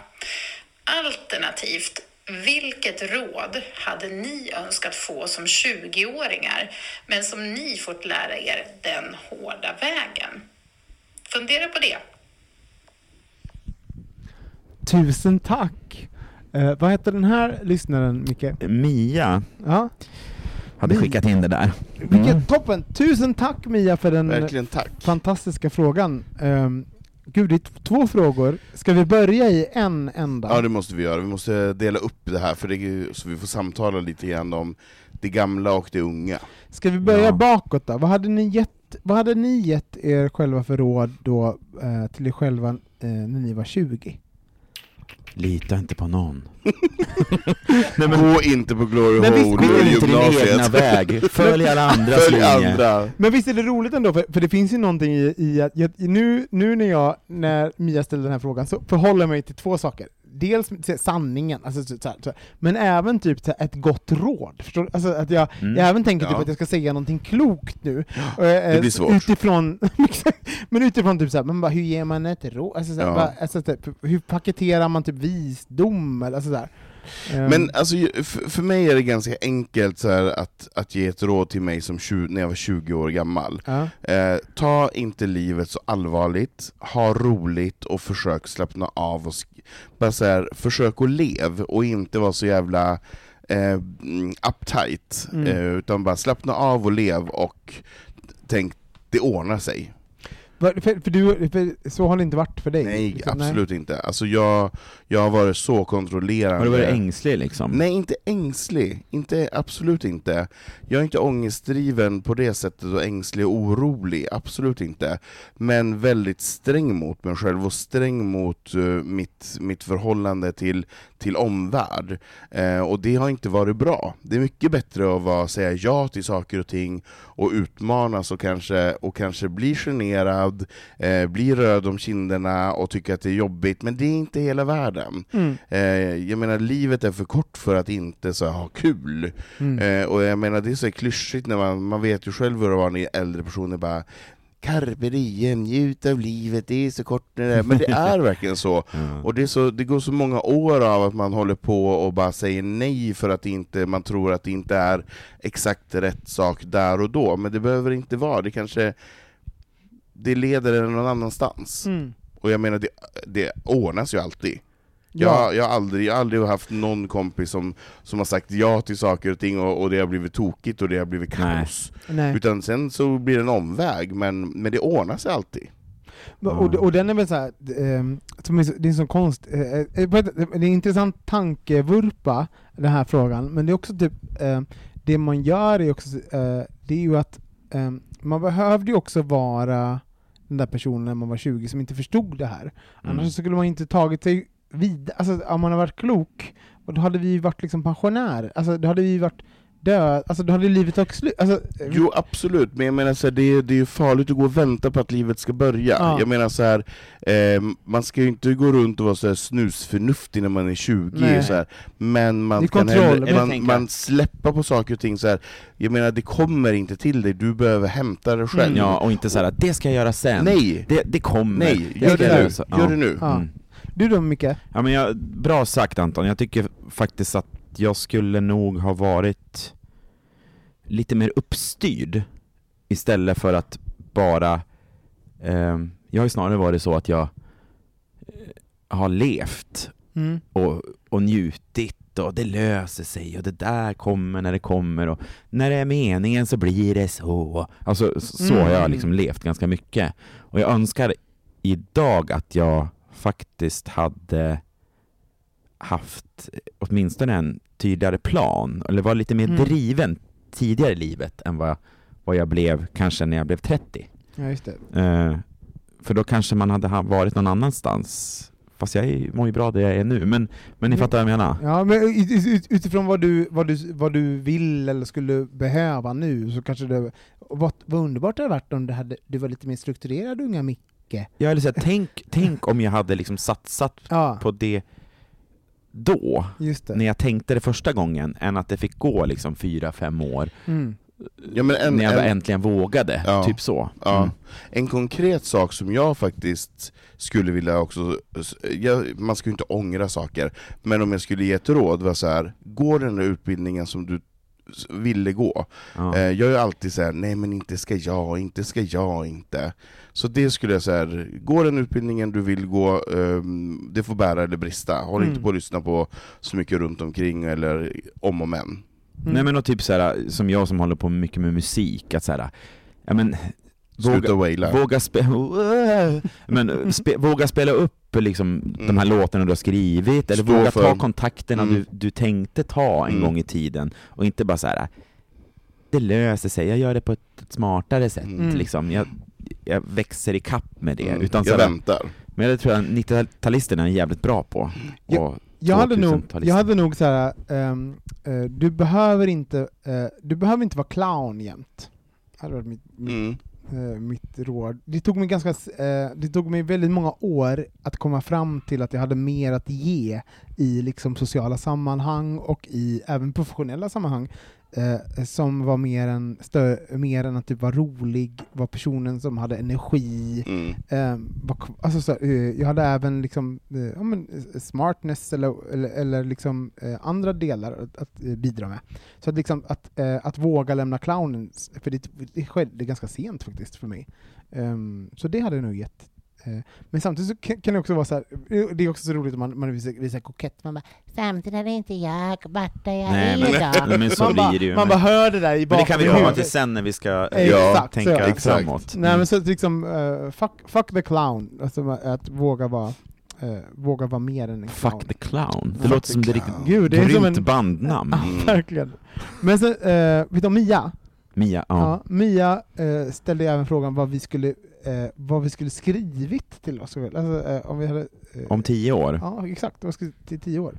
Alternativt, vilket råd hade ni önskat få som 20-åringar men som ni fått lära er den hårda vägen? Fundera på det. Tusen tack! Eh, vad heter den här lyssnaren, Micke? Mia, Ja. hade Mia. skickat in det där. Vilket Mm. toppen! Tusen tack Mia för den Verkligen tack. fantastiska frågan. Um, gud, det är två frågor. Ska vi börja i en enda? Ja det måste vi göra, vi måste dela upp det här för det, så vi får samtala lite grann om det gamla och det unga. Ska vi börja Ja. bakåt då? Vad hade ni gett, vad hade ni gett er själva för råd då eh, till er själva eh, när ni var 20? Lita inte på någon. [laughs] Gå inte på Glory Men visst, Hole skiljer Gå inte din egna gymnasiet. väg, [laughs] följ alla andras Följ linje. andra. Men visst är det roligt ändå, för, för det finns ju någonting i, i att jag, nu, nu när jag, när Mia ställde den här frågan, så förhåller jag mig till två saker. Dels sanningen, alltså, så, så så men även typ ett gott råd. Förstår? Alltså, att jag, Mm. jag även tänker typ Ja. att jag ska säga någonting klokt nu. Och, det eh, blir svårt. Utifrån, [laughs] men utifrån typ såhär, men bara, hur ger man ett råd? Alltså, Ja. bara, alltså, typ, hur paketerar man typ visdom? Eller, alltså, så Men alltså, för, för mig är det ganska enkelt så här, att, att ge ett råd till mig som 20, när jag var 20 år gammal. ja. Eh, ta inte livet så allvarligt, ha roligt och försök slappna av. Och bara så här, försök att leva och inte vara så jävla eh, mm, uptight. Mm. Eh, utan bara slappna av och lev och tänk, det ordnar sig. För, för, du, för så har det inte varit för dig? Nej, liksom, absolut inte. Alltså jag, jag har varit så kontrollerande. Har du varit ängslig liksom? Nej, inte ängslig. Inte, absolut inte. Jag är inte ångestdriven på det sättet och ängslig och orolig, absolut inte. Men väldigt sträng mot mig själv och sträng mot eh, mitt, mitt förhållande till, till omvärld. Eh, och det har inte varit bra. Det är mycket bättre att vara, säga ja till saker och ting och utmanas och kanske, och kanske bli generad, eh, bli röd om kinderna och tycka att det är jobbigt, men det är inte hela världen. Mm. Eh, jag menar, livet är för kort för att inte så ha kul. Mm. Eh, och jag menar, det är så klyschigt när man, man vet ju själv hur det var när äldre personer bara Carpe diem, njut av livet, det är så kort när det är. Men det är verkligen så. Ja. Och det, så, det går så många år av att man håller på och bara säger nej för att inte, man tror att det inte är exakt rätt sak där och då. Men det behöver inte vara, det kanske det leder en någon annanstans. Mm. Och jag menar, det, det ordnas ju alltid. Ja. Jag, jag, har aldrig, jag har aldrig haft någon kompis som, som har sagt ja till saker och ting och, och det har blivit tokigt och det har blivit kaos. Nej. Utan sen så blir det en omväg, men, men det ordnar sig alltid. Och, och den är väl såhär, ehm, det är en sån konst, eh, eh, ett- det är en intressant tankevurpa, den här frågan, men det är också typ, eh, det man gör är också, eh, det är ju att eh, man behövde ju också vara den där personen när man var 20 som inte förstod det här. Mm. Annars skulle man inte tagit sig vidare, alltså om man har varit klok, och då hade vi varit liksom pensionärer, alltså då hade vi varit död, alltså då hade livet tagit slut. Alltså, eh, Jo absolut, men jag menar så här, det, är, det är ju farligt att gå och vänta på att livet ska börja. Ja. Jag menar så här, eh, man ska ju inte gå runt och vara så här snusförnuftig när man är 20, Nej. så här. men man kan heller, man, man släpper på saker och ting så här. Jag menar det kommer inte till dig, du behöver hämta det själv. Mm. Ja, och inte såhär att det ska jag göra sen. Nej! Det, det kommer. Nej, det gör det nu. Gör det nu. Ja. Mm. Du då Micke? Ja, men jag, bra sagt Anton, jag tycker faktiskt att jag skulle nog ha varit lite mer uppstyrd istället för att bara... ehm, jag har ju snarare varit så att jag eh, har levt Mm. och, och njutit och det löser sig och det där kommer när det kommer och när det är meningen så blir det så. Alltså så har jag Mm. liksom levt ganska mycket. Och jag önskar idag att jag faktiskt hade haft åtminstone en tydligare plan, eller var lite mer Mm. driven tidigare i livet än vad, vad jag blev kanske när jag blev 30. Ja, just det. Eh, för då kanske man hade ha- varit någon annanstans. Fast jag är, mår ju bra där jag är nu, men, men ni Mm. fattar vad jag menar? Ja, men ut- ut- ut- utifrån vad du, vad, du, vad du vill eller skulle behöva nu så kanske det... Vad, vad underbart det hade varit om det hade, du var lite mer strukturerad unga Micke. Jag vill säga, tänk, tänk om jag hade liksom satsat Ja, på det då, just det. när jag tänkte det första gången, än att det fick gå liksom fyra, fem år, Mm. Ja, men en, när jag en, äntligen vågade, Ja. typ så. Ja. Mm. En konkret sak som jag faktiskt skulle vilja också, jag, man ska ju inte ångra saker, men om jag skulle ge ett råd var så här: gå den där utbildningen som du ville gå. Ja. Eh, jag är alltid så här: nej men inte ska jag, inte ska jag, inte. Så det skulle jag säga, gå den utbildningen du vill gå, ehm, det får bära eller brista. Håll Mm. inte på att lyssna på så mycket runt omkring eller om och men. Mm. Nej men och typ såhär, som jag som håller på mycket med musik, att såhär, ja men waila. våga, spe, [laughs] men, spe, våga spela upp liksom, de här låtarna du har skrivit, eller Stå våga för- ta kontakterna Mm. du, du tänkte ta en Mm. gång i tiden, och inte bara så här. det löser sig, jag gör det på ett, smartare sätt, Mm. liksom. jag, jag växer i kapp med det. Mm. Utan så jag här, väntar. men det tror jag 90-talisterna är jävligt bra på. Ja, Och Jag hade nog, 2000-talister. jag hade nog så här, ehm, eh, du behöver inte, eh, du behöver inte vara clown jämt. Det hade varit mitt, mitt, Mm. Eh, mitt råd. Det tog, mig ganska, eh, det tog mig väldigt många år att komma fram till att jag hade mer att ge i liksom sociala sammanhang och i även professionella sammanhang eh, som var mer än, stö, mer än att typ vara rolig, var personen som hade energi. Mm. Eh, var, alltså, så, eh, jag hade även liksom, eh, ja, men, eh, smartness eller, eller, eller liksom, eh, andra delar att, att bidra med. Så att, liksom, att, att våga lämna clownen, för det, det skedde ganska sent faktiskt för mig. Ehm, så det hade nog gett. Eh, men samtidigt kan det också vara så här, eh, det är också så roligt om man, man visar, visar kokett, man bara Samtidigt är det inte jag, Marta, jag Nej, är idag. Men [laughs] så man blir det ju. man bara hör det där i men det kan vi bakgrunden. komma till sen när vi ska eh, Exakt, tänka så. Exakt. framåt. Nej men så liksom, eh, fuck, fuck the clown, alltså att våga vara, eh, våga vara mer än en clown. Fuck the clown. Det Fuck låter som det clown. riktigt Gud, det är grymt en- bandnamn. [laughs] Ja, verkligen. Men sen, eh, vet du om Mia? Mia, ja. Ja, Mia eh, ställde även frågan vad vi skulle, eh, vad vi skulle skrivit till oss. Alltså, eh, om vi hade, eh, Om tio år? Ja, exakt. Skulle, till tio år.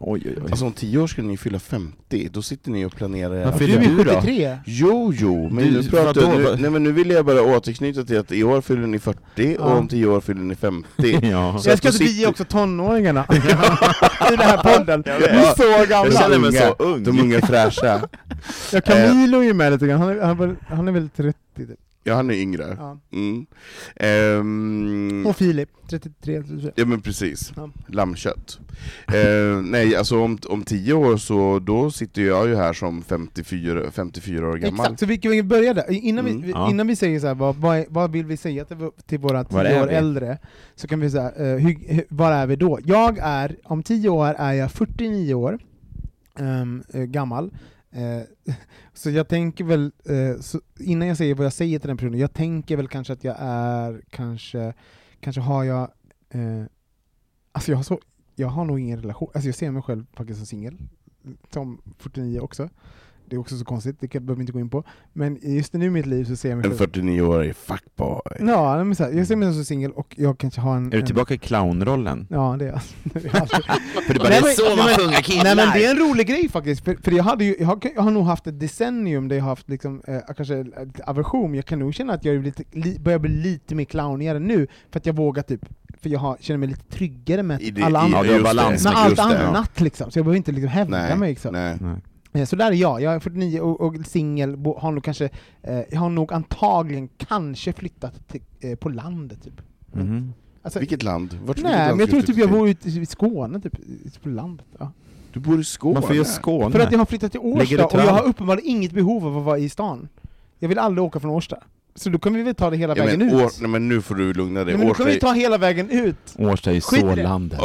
Oj, oj, oj. Alltså om tio år skulle ni fylla 50, då sitter ni och planerar... Vad Du fyller är du då? 73. Jo, jo, men Du, nu, pratar, vadå? nu, nej, men nu vill jag bara återknyta till att i år fyller ni 40 Ja. och om tio år fyller ni 50. [laughs] ja. Så jag ska då inte sitter- också tonåringarna [laughs] i den här podden. Jag Vi vet. är så Jag gamla. känner mig så ung. De unga fräscha. Ja, Camilo är ju med lite grann, han är, han är, väl- han är väl 30 typ. Ja, han är yngre. Ja. Mm. Ehm, Och Filip, 33. 34. ja men precis, Ja. lammkött. Eh, nej, alltså om, om tio år så då sitter jag ju här som 54, 54 år gammal. Exakt, så vi kan börja där. Innan, Mm, vi, ja. innan vi säger så här, vad, vad, vill vi säga till, till våra tio år vi? äldre, så kan vi säga, eh, hur, hur, var är vi då? Jag är, om tio år är jag 49 år ehm, eh, gammal, Eh, [laughs] så jag tänker väl, eh, så innan jag säger vad jag säger till den personen, jag tänker väl kanske att jag är, kanske, kanske har jag, eh, alltså jag har, så, jag har nog ingen relation, alltså jag ser mig själv faktiskt som singel, som 49 också. Det är också så konstigt, det kan- behöver vi inte gå in på. Men just nu i mitt liv så ser jag mig En själv... 49-årig fuckboy. Ja, men så här, jag ser mig som singel och jag kanske har en... Är du en- tillbaka i clownrollen? Ja, det är jag. [laughs] [laughs] För det bara, Nej, men- så man sjunger killar! Nej men det är en rolig grej faktiskt, för, för jag, hade ju, jag, har, jag har nog haft ett decennium där jag har haft liksom, eh, kanske aversion, jag kan nog känna att jag är lite, li, börjar bli lite mer clownigare nu, för att jag vågar typ, för jag har, känner mig lite tryggare med I det- alla i- andra, Ja, med med allt annat liksom, så jag behöver inte liksom hävda Nej, mig. Liksom. nej. Eh, Så där är jag, jag är 49 och, och singel, har nog kanske, eh, jag har nog antagligen kanske flyttat till, eh, på landet typ. Mhm. Alltså, Vilket land? Vart, nej, land men jag tror typ jag bor ute i Skåne, typ, på landet. Ja. Du bor i Skåne? Varför just Skåne? För att jag har flyttat till Årsta, och jag har uppenbarligen inget behov av att vara i stan. Jag vill aldrig åka från Årsta. Så då kan vi väl ta det hela ja, vägen men, ut. år, nej, men nu får du lugna dig. Nej, men då kan Årsta vi ta hela vägen ut. Årsta är i så det. landet.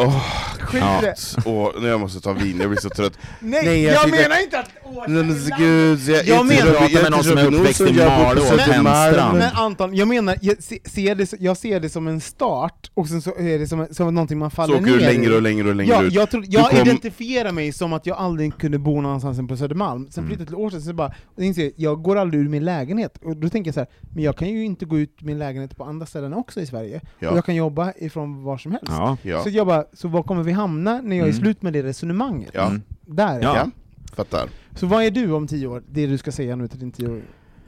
Skit Ja. åh, nu jag måste ta vin, jag blir så trött. [laughs] Nej, Nej, jag, jag menar inte att Årsta Nej, är gud, jag, Jag menar- Robin- Prata med någon som är uppväxt i jag Malå och. Tenstrand. Men Anton, jag menar, jag se- ser det, jag ser det som en start, och sen så är det som, som någonting man Så faller åker ner du i. längre och längre och längre Ja, ut. jag, tror, jag kom- identifierar mig som att jag aldrig kunde bo någonstans än på Södermalm, sen Mm. flyttade jag till Årsta, så bara, och inser jag, jag går aldrig ur min lägenhet, och då tänker jag så här, men jag kan ju inte gå ut min lägenhet på andra ställen också i Sverige, Ja. och jag kan jobba ifrån var som helst. Ja. Ja. Så jag bara, så var kommer vi hamna när jag är Mm. slut med det resonemanget? Ja. Där Ja. ja, fattar. Så vad är du om tio år? Det du ska säga nu till din tio år,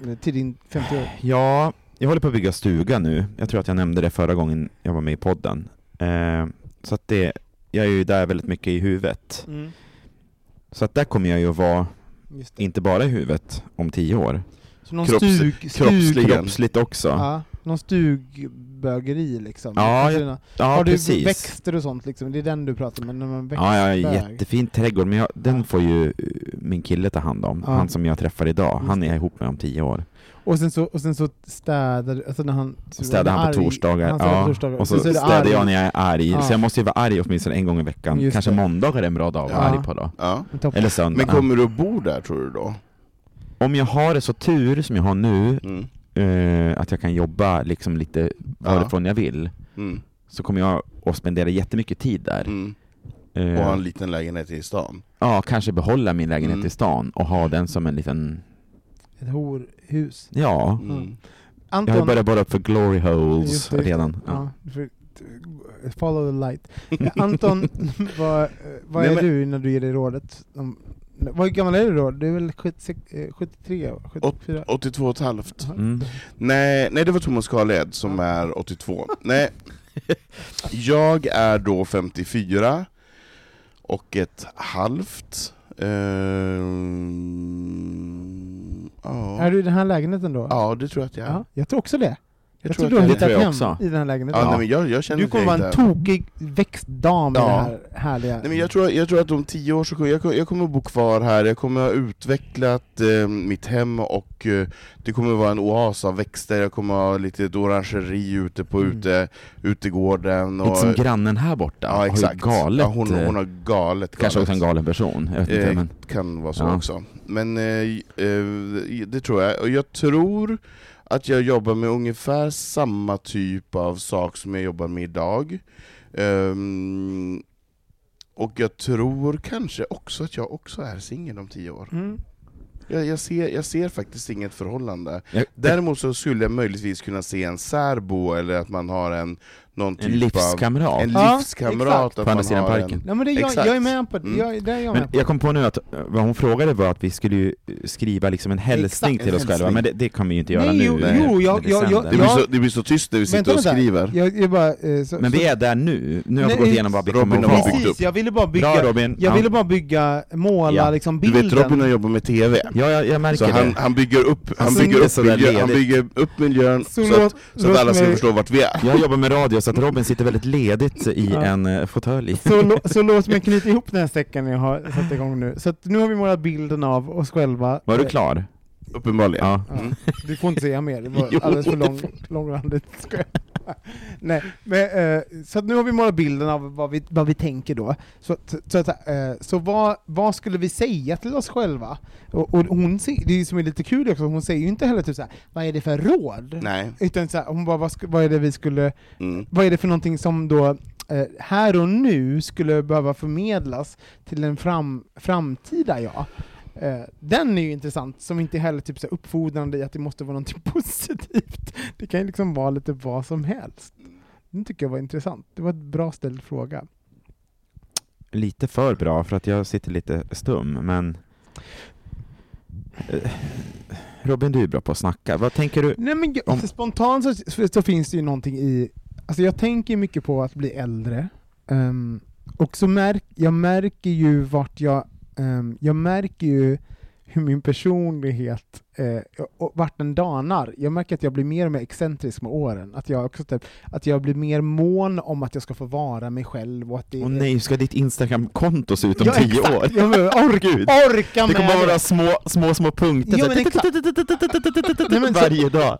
eller till din 50 år? Ja, jag håller på att bygga stuga nu. Jag tror att jag nämnde det förra gången jag var med i podden. Eh, så att det, jag är ju där väldigt mycket i huvudet. Mm. Så att där kommer jag ju att vara, inte bara i huvudet, om tio år. Så någon Kropps- stug, stug, kroppslig- Kroppsligt också. Ja, ja, någon stugbögeri liksom? Ja, jag- dina- Har du precis. växter och sånt liksom? Det är den du pratar om, när man växter? Ja, ja, jättefin trädgård, men jag, den Ja. får ju eh, min kille ta hand om. Ja. Han som jag träffar idag, han är det. ihop med om tio år. Och sen så, och sen så städar alltså när han... Städar han på arg- torsdagar, han ja. på torsdagar. och så, det städar jag när jag är arg, Ja. så jag måste ju vara arg åtminstone en gång i veckan. Just Kanske det. måndagar är en bra dag att vara Ja. arg på då. Ja. Eller söndag. Men kommer du att bo där tror du då? Om jag har det så tur som jag har nu, Mm. eh, att jag kan jobba liksom lite varifrån jag vill, Mm. så kommer jag att spendera jättemycket tid där. Mm. Eh, Och ha en liten lägenhet i stan? Ja, kanske behålla min lägenhet Mm. i stan och ha den som en liten, Ett horhus. ja. Mm. Anton, Jag har ju börjat borra upp för glory holes det. redan. Ja. Ja, follow the light. Ja, [laughs] Anton, vad, vad Nej, är men- du när du ger dig rådet? Om, vad gammal är du då? Du är väl 76, eh, 73? 74? 82 och ett halvt. Mm. Nej, nej, det var Thomas Carled som är 82. [laughs] Nej, jag är då 54 och ett halvt. Ehm, ja. Är du i den här lägenheten då? ja, det tror jag att jag är. Ja, jag tror också det. Jag, tror tror att du har jag- tror hittat jag hem också. i den här lägenheten. Ja, nej, men jag, jag känner du kommer jag vara en tokig växtdam i Ja. det här härliga... Nej, men jag, tror, jag tror att om tio år så kommer jag, jag kommer att bo kvar här, jag kommer att ha utvecklat eh, mitt hem och eh, det kommer att vara en oas av växter, jag kommer att ha lite orangeri ute på Mm. ute, utegården. Och, Lite som grannen här borta, ja, har exakt. ju galet, ja, hon, eh, hon har galet, kanske galet. också en galen person, jag vet inte. Eh, Men, kan vara så Ja. också. Men eh, eh, det tror jag. Och jag tror att jag jobbar med ungefär samma typ av sak som jag jobbar med idag. Ehm, och jag tror kanske också att jag också är singel om tio år. Mm. Jag, jag, ser, jag ser faktiskt inget förhållande. Däremot så skulle jag möjligtvis kunna se en särbo, eller att man har en någon typ en livskamrat. av en Ja, livskamrat. På andra sidan parken. En, Nej, men det, jag, jag är med på det. Mm. Jag, det är jag Men på. jag kom på nu att vad hon frågade var att vi skulle ju skriva liksom en hälsning Exakt, till en oss själva, men det, det kan vi ju inte göra Nej, nu. jo, jo, jag- jag- det jag- det, blir Ja. så, det blir så tyst när vi sitter och skriver. Jag, jag bara, eh, så, Men vi är där nu, nu har vi gått igenom vad vi Robin kommer ha. Precis, jag ville bara bygga, Bra Robin! jag ja. ville bara bygga, måla Ja. liksom Du bilden. vet Robin har jobbat med TV, Ja, jag, jag märker det. han bygger upp, han Alltså, bygger upp, miljön Så att, alla ska förstå vart vi är. Jag jobbar med radio, så att Robin sitter väldigt ledigt i Ja. en uh, fåtölj. Så, så låt mig knyta ihop den här säcken jag har satt igång nu. Så nu har vi målat bilden av oss själva. Var du Eh, klar? Uppenbarligen. Ja. Ja. Du får inte säga mer, det var [laughs] Jo, alldeles för lång, långrandigt. Nej, men, eh, så att nu har vi målat bilden av vad vi, vad vi tänker då. Så, så, så, att, eh, så vad, vad skulle vi säga till oss själva? Och, och hon, det som är lite kul också, hon säger ju inte heller typ såhär, vad är det för råd? Nej. Utan så här, hon bara, vad, vad är det vi skulle Mm. vad är det för någonting som då eh, här och nu skulle behöva förmedlas till en fram, framtida jag? Eh, den är ju intressant, som inte heller typ så uppfordrande i att det måste vara någonting [laughs] positivt. Det kan ju liksom vara lite vad som helst. Den tycker jag var intressant. Det var ett bra ställd fråga. Lite för bra för att jag sitter lite stum, men... Eh, Robin, du är bra på att snacka. Vad tänker du? Nej men Om- spontant så, så finns det ju någonting i, alltså jag tänker mycket på att bli äldre, ehm, och så märk, jag märker ju vart jag, Ehm, jag märker ju hur min personlighet, eh, och vart den danar. Jag märker att jag blir mer och mer excentrisk med åren, att jag också typ, att jag blir mer mån om att jag ska få vara mig själv och att det Åh nej, ska ditt Instagram-konto se ut om Ja, tio exakt. år? Ja, men ork, Gud. orka Det med kommer vara små, små, små punkter men varje dag.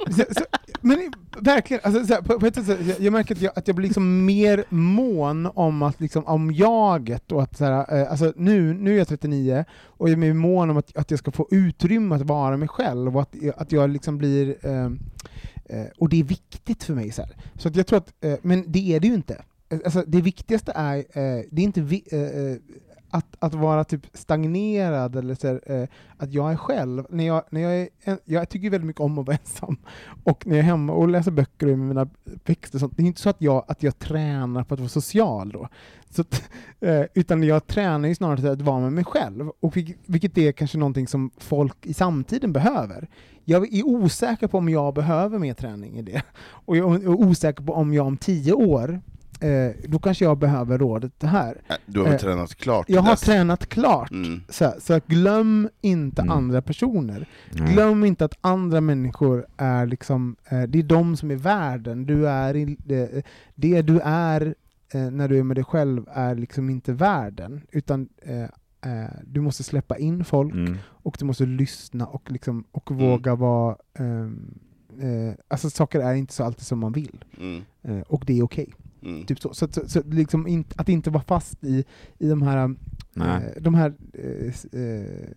Men verkligen, alltså, så här, på, på ett sätt, så, jag, märker att jag, att jag blir liksom mer mån om att liksom, om jaget och att så eh, alltså, nu, nu är jag 39 och jag är mer mån om att, att jag ska få utrymme att vara mig själv själv och att, att jag liksom blir eh, eh, och det är viktigt för mig. Så, här. så att jag tror att, eh, men det är det ju inte. Alltså, det viktigaste är, eh, det är inte vi, eh, eh att, att vara typ stagnerad eller så här, eh, att jag är själv. När jag, när jag, är en, jag tycker väldigt mycket om att vara ensam. Och när jag är hemma och läser böcker med mina växter, och sånt, det är inte så att jag, att jag tränar på att vara social då. Så att, [laughs] eh, utan jag tränar ju snarare till att vara med mig själv, och vilket, vilket är kanske någonting som folk i samtiden behöver. Jag är osäker på om jag behöver mer träning i det. Och jag är osäker på om jag om tio år, eh, då kanske jag behöver rådet det här. Äh, Du har Eh, tränat klart? Jag har dess? tränat klart. Mm. Så, så glöm inte Mm. andra personer. Nej. Glöm inte att andra människor är liksom, eh, det är de som är världen. Du är i, det, det du är eh, när du är med dig själv är liksom inte världen, utan eh, eh, du måste släppa in folk, Mm. och du måste lyssna och, liksom, och Mm. våga vara... ehm, eh, alltså saker är inte så alltid som man vill, Mm. och det är okej. Mm. Typ så. Så, så, så liksom in, att inte vara fast i, i de här, eh, de här eh, eh,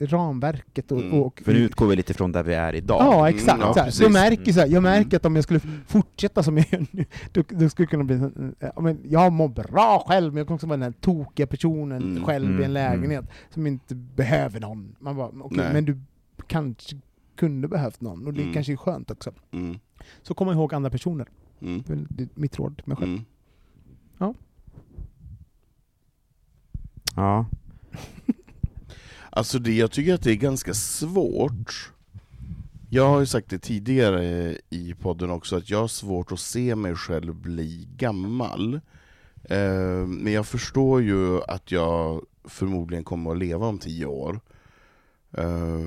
ramverket. Och, Mm. och, För nu utgår vi lite från där vi är idag. Ja, Mm, exakt. ja, så här. precis. jag märker, så här, jag märker Mm. att om jag skulle fortsätta som jag gör nu, då, då skulle kunna bli... ja, men Jag mår bra själv, men jag kommer också vara den här tokiga personen Mm, själv i mm, en lägenhet som inte behöver någon. Man bara, Nej. men du kanske kunde behövt någon, och det Mm. kanske är skönt också. Mm. Så kom ihåg andra personer. Mm. Det är mitt råd till mig själv. Mm. Ja. [laughs] Alltså det, jag tycker att det är ganska svårt. Jag har ju sagt det tidigare i podden också, att jag har svårt att se mig själv bli gammal. Eh, Men jag förstår ju att jag förmodligen kommer att leva om tio år. Eh,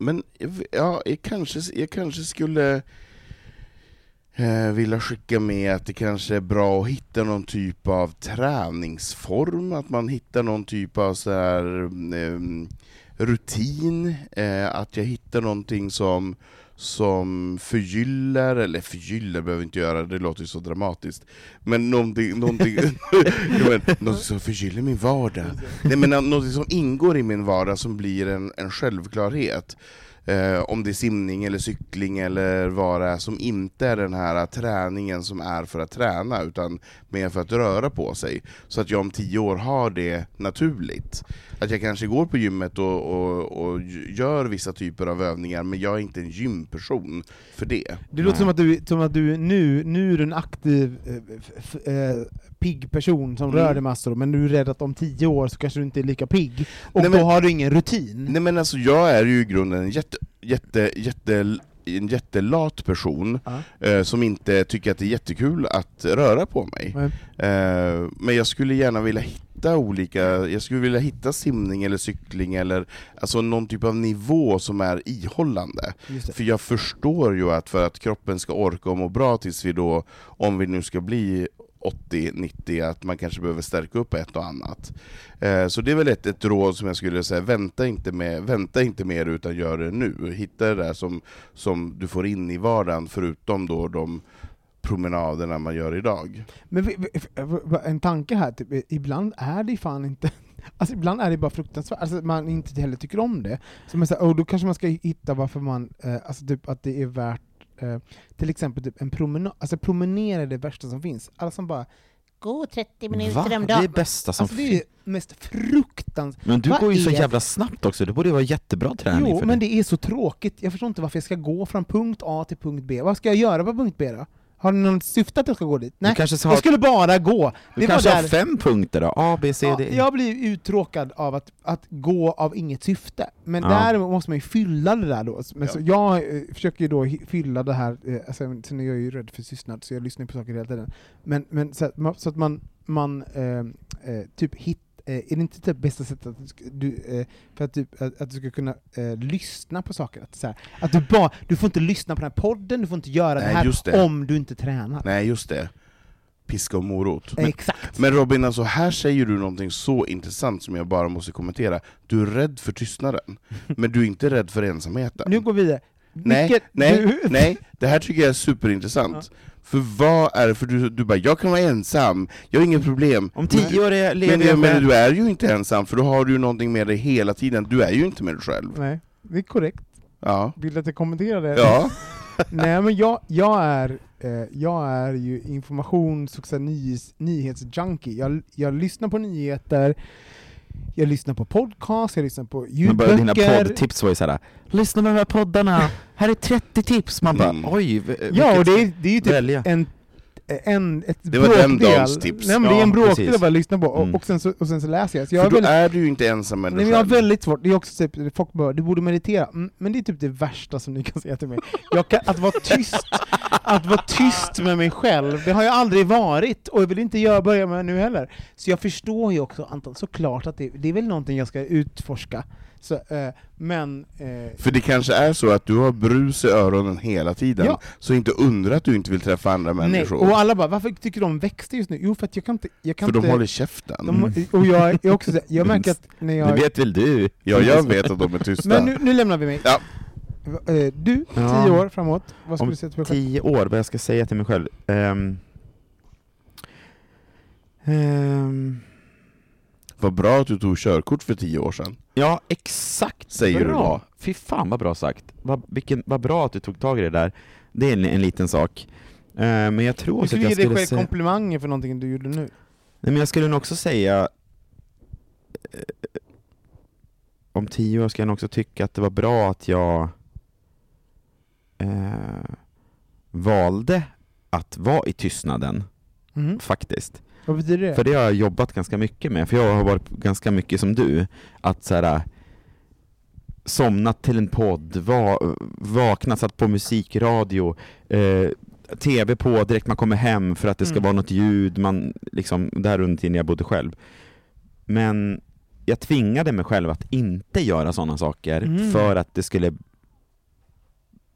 men ja, jag, kanske, jag kanske skulle eh, vilja skicka med att det kanske är bra att hitta någon typ av träningsform, att man hittar någon typ av så här, mm, eh, rutin, eh, att jag hittar någonting som som förgyller, eller förgyller behöver inte göra, det låter ju så dramatiskt. Men någonting, någonting, [laughs] men, någonting som förgyller min vardag. Nej, men någonting som ingår i min vardag som blir en, en självklarhet. Eh, om det är simning eller cykling eller vad det är som inte är den här träningen som är för att träna, utan mer för att röra på sig. Så att jag om tio år har det naturligt. Att jag kanske går på gymmet och, och, och gör vissa typer av övningar, men jag är inte en gymperson för det. Det låter som att du, som att du nu, nu är du en aktiv, eh, f- f- eh, pigg person som Mm. rör dig massor, men du är rädd att om tio år så kanske du inte är lika pigg, och Nej, då men- har du ingen rutin. Nej men alltså jag är ju i grunden en jätte, jätte, jätte, en jättelat person, Ja. eh, som inte tycker att det är jättekul att röra på mig. Nej. Eh, men jag skulle gärna vilja hitta olika, jag skulle vilja hitta simning eller cykling eller alltså någon typ av nivå som är ihållande. För jag förstår ju att för att kroppen ska orka och må bra tills vi då, om vi nu ska bli 80-90, att man kanske behöver stärka upp ett och annat. Eh, så det är väl ett, ett råd som jag skulle säga, vänta inte, med, vänta inte mer utan gör det nu. Hitta det där som, som du får in i vardagen, förutom då de promenaderna man gör idag. Men vi- vi- v- v- en tanke här, typ, ibland är det fan inte [laughs] Alltså ibland är det bara fruktansvärt, alltså man inte heller tycker om det. Så man säger, och då kanske man ska hitta varför man, eh, alltså typ att det är värt, eh, till exempel typ en promenad, alltså promenera är det värsta som finns. Alla som bara Gå 30 minuter Va? om Det är dagen. det bästa som Alltså det är finns. det mest fruktansvärt. Men du Vad går ju så är- jävla snabbt också, det borde ju vara jättebra träning Jo, för men dig. det är så tråkigt. Jag förstår inte varför jag ska gå från punkt A till punkt B. Vad ska jag göra på punkt B då? Har ni något syfte att jag ska gå dit? Nej, kanske jag ha- skulle bara gå. Du Det kanske har där- fem punkter då? A, B, C, Ja, D. Jag blir uttråkad av att, att gå av inget syfte. Men Ja. däremot måste man ju fylla det där då. Men Ja. så jag eh, försöker ju då fylla det här, eh, alltså, sen är jag ju rädd för tystnad, så jag lyssnar på saker hela tiden. Men, men så, att man, så att man, man eh, eh, typ hit, eh, är det inte typ bästa sättet att du, du, eh, för att, typ, att, du ska kunna eh, lyssna på saker? Att, så här, att du, bara, du får inte lyssna på den här podden, du får inte göra Nej, det här det. om du inte tränar. Nej, just det. Piska och morot. Men, Exakt. men Robin, alltså här säger du någonting så intressant som jag bara måste kommentera. Du är rädd för tystnaden, men du är inte rädd för ensamheten. Nu går vi vidare. Nej, nej, du- nej, det här tycker jag är superintressant. För vad är det, för du, du bara 'jag kan vara ensam, jag har inget problem' Om tio år är, lever Men, jag men du är ju inte ensam, för då har du ju någonting med dig hela tiden, du är ju inte med dig själv. Nej, det är korrekt. Ja. Vill du att jag kommenterar det? Ja. [laughs] Nej men jag, jag, är, eh, jag är ju informations och nyhetsjunkie. Jag, jag lyssnar på nyheter, jag lyssnar på podcast, jag lyssnar på Men bara dina ljudböcker. poddtips var ju såhär, lyssna på de här poddarna, här är 30 tips! Man bara, Mm. oj, Ja, och det är, det är ju typ välja. en, en, ett Det var den dagens tips. Nej, men det är Ja, en bråkdel precis. av vad jag lyssnar på, och, Mm. och, sen så, och sen så läser jag. Så jag För är då väldigt, är du ju inte ensam med nej, dig men jag har själv. väldigt svårt, det är också typ, folk bara, du borde meditera, mm, men det är typ det värsta som ni kan säga till mig. Jag kan, att vara tyst, att vara tyst med mig själv, det har jag aldrig varit, och jag vill inte göra, börja med nu heller. Så jag förstår ju också, Anton, såklart att det, det är väl någonting jag ska utforska. Så, eh, men... Eh, För det kanske är så att du har brus i öronen hela tiden, Ja. så inte undra att du inte vill träffa andra nej, människor. och alla bara, varför tycker du om växter just nu? Jo, för att jag kan inte... Jag kan för de inte, håller käften. de, Och jag är också jag märker att när jag... Det vet väl du? Ja, jag vet att de är tysta. Men nu, nu lämnar vi mig. Ja. Eh, Du, Ja. tio år framåt, vad skulle Om du säga till dig själv? tio år, vad jag ska säga till mig själv? Ehm. Ehm. Vad bra att du tog körkort för tio år sedan. Ja, exakt Säger du bra. då? Fy fan vad bra sagt. Vad, vilken, vad bra att du tog tag i det där. Det är en, en liten sak. Eh, men jag tror Du också att skulle jag ge dig skulle själv komplimanger för någonting du gjorde nu. Nej men jag skulle nog också säga... eh, om tio år ska jag nog också tycka att det var bra att jag eh, valde att vara i tystnaden, Mhm. faktiskt. Vad betyder det? För det har jag jobbat ganska mycket med, för jag har varit ganska mycket som du, att så här, somnat till en podd, va, vaknat, satt på musikradio, eh, TV på direkt man kommer hem för att det ska Mm. vara något ljud, man, liksom, där under tiden jag bodde själv. Men jag tvingade mig själv att inte göra sådana saker Mm. för att det skulle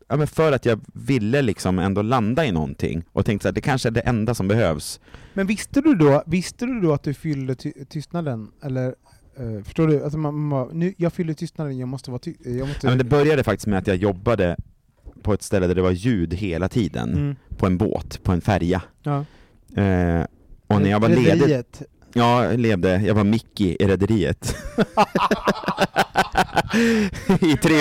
Ja, men för att jag ville liksom ändå landa i någonting och tänkte att det kanske är det enda som behövs. Men visste du då, visste du då att du fyllde ty tystnaden? Eller, eh, förstår du? Alltså man, man nu, jag fyller tystnaden, jag måste vara ty jag måste... Ja, men det började faktiskt med att jag jobbade på ett ställe där det var ljud hela tiden, Mm. på en båt, på en färja. Ja. Eh, och när jag var ledig, Rederiet. Ja, jag levde, jag var Mickey i Rederiet. [laughs] I, tre,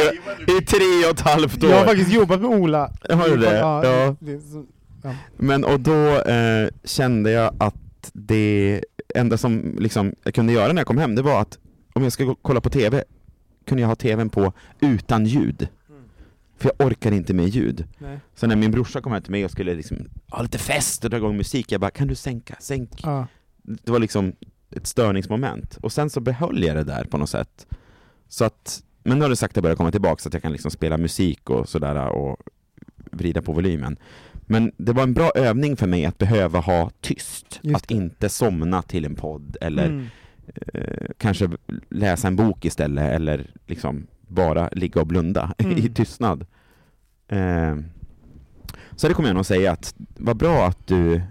I tre och ett halvt år. Jag har faktiskt jobbat med Ola. Har du det? Ja. Ja. Men och då eh, kände jag att det enda som liksom, jag kunde göra när jag kom hem, det var att om jag ska kolla på TV, kunde jag ha TVn på utan ljud. För jag orkar inte med ljud. Nej. Så när min brorsa kom hem till mig och skulle liksom ha lite fest och dra igång musik, jag bara kan du sänka, sänk. Ja. Det var liksom ett störningsmoment. Och sen så behöll jag det där på något sätt. Så att, men nu har det sakta börjat komma tillbaka så att jag kan liksom spela musik och sådär och vrida på volymen. Men det var en bra övning för mig att behöva ha tyst. Just att inte somna till en podd eller Mm. eh, kanske läsa en bok istället eller liksom bara ligga och blunda [laughs] i Mm. tystnad. Eh, så det kommer jag nog säga att vad bra att du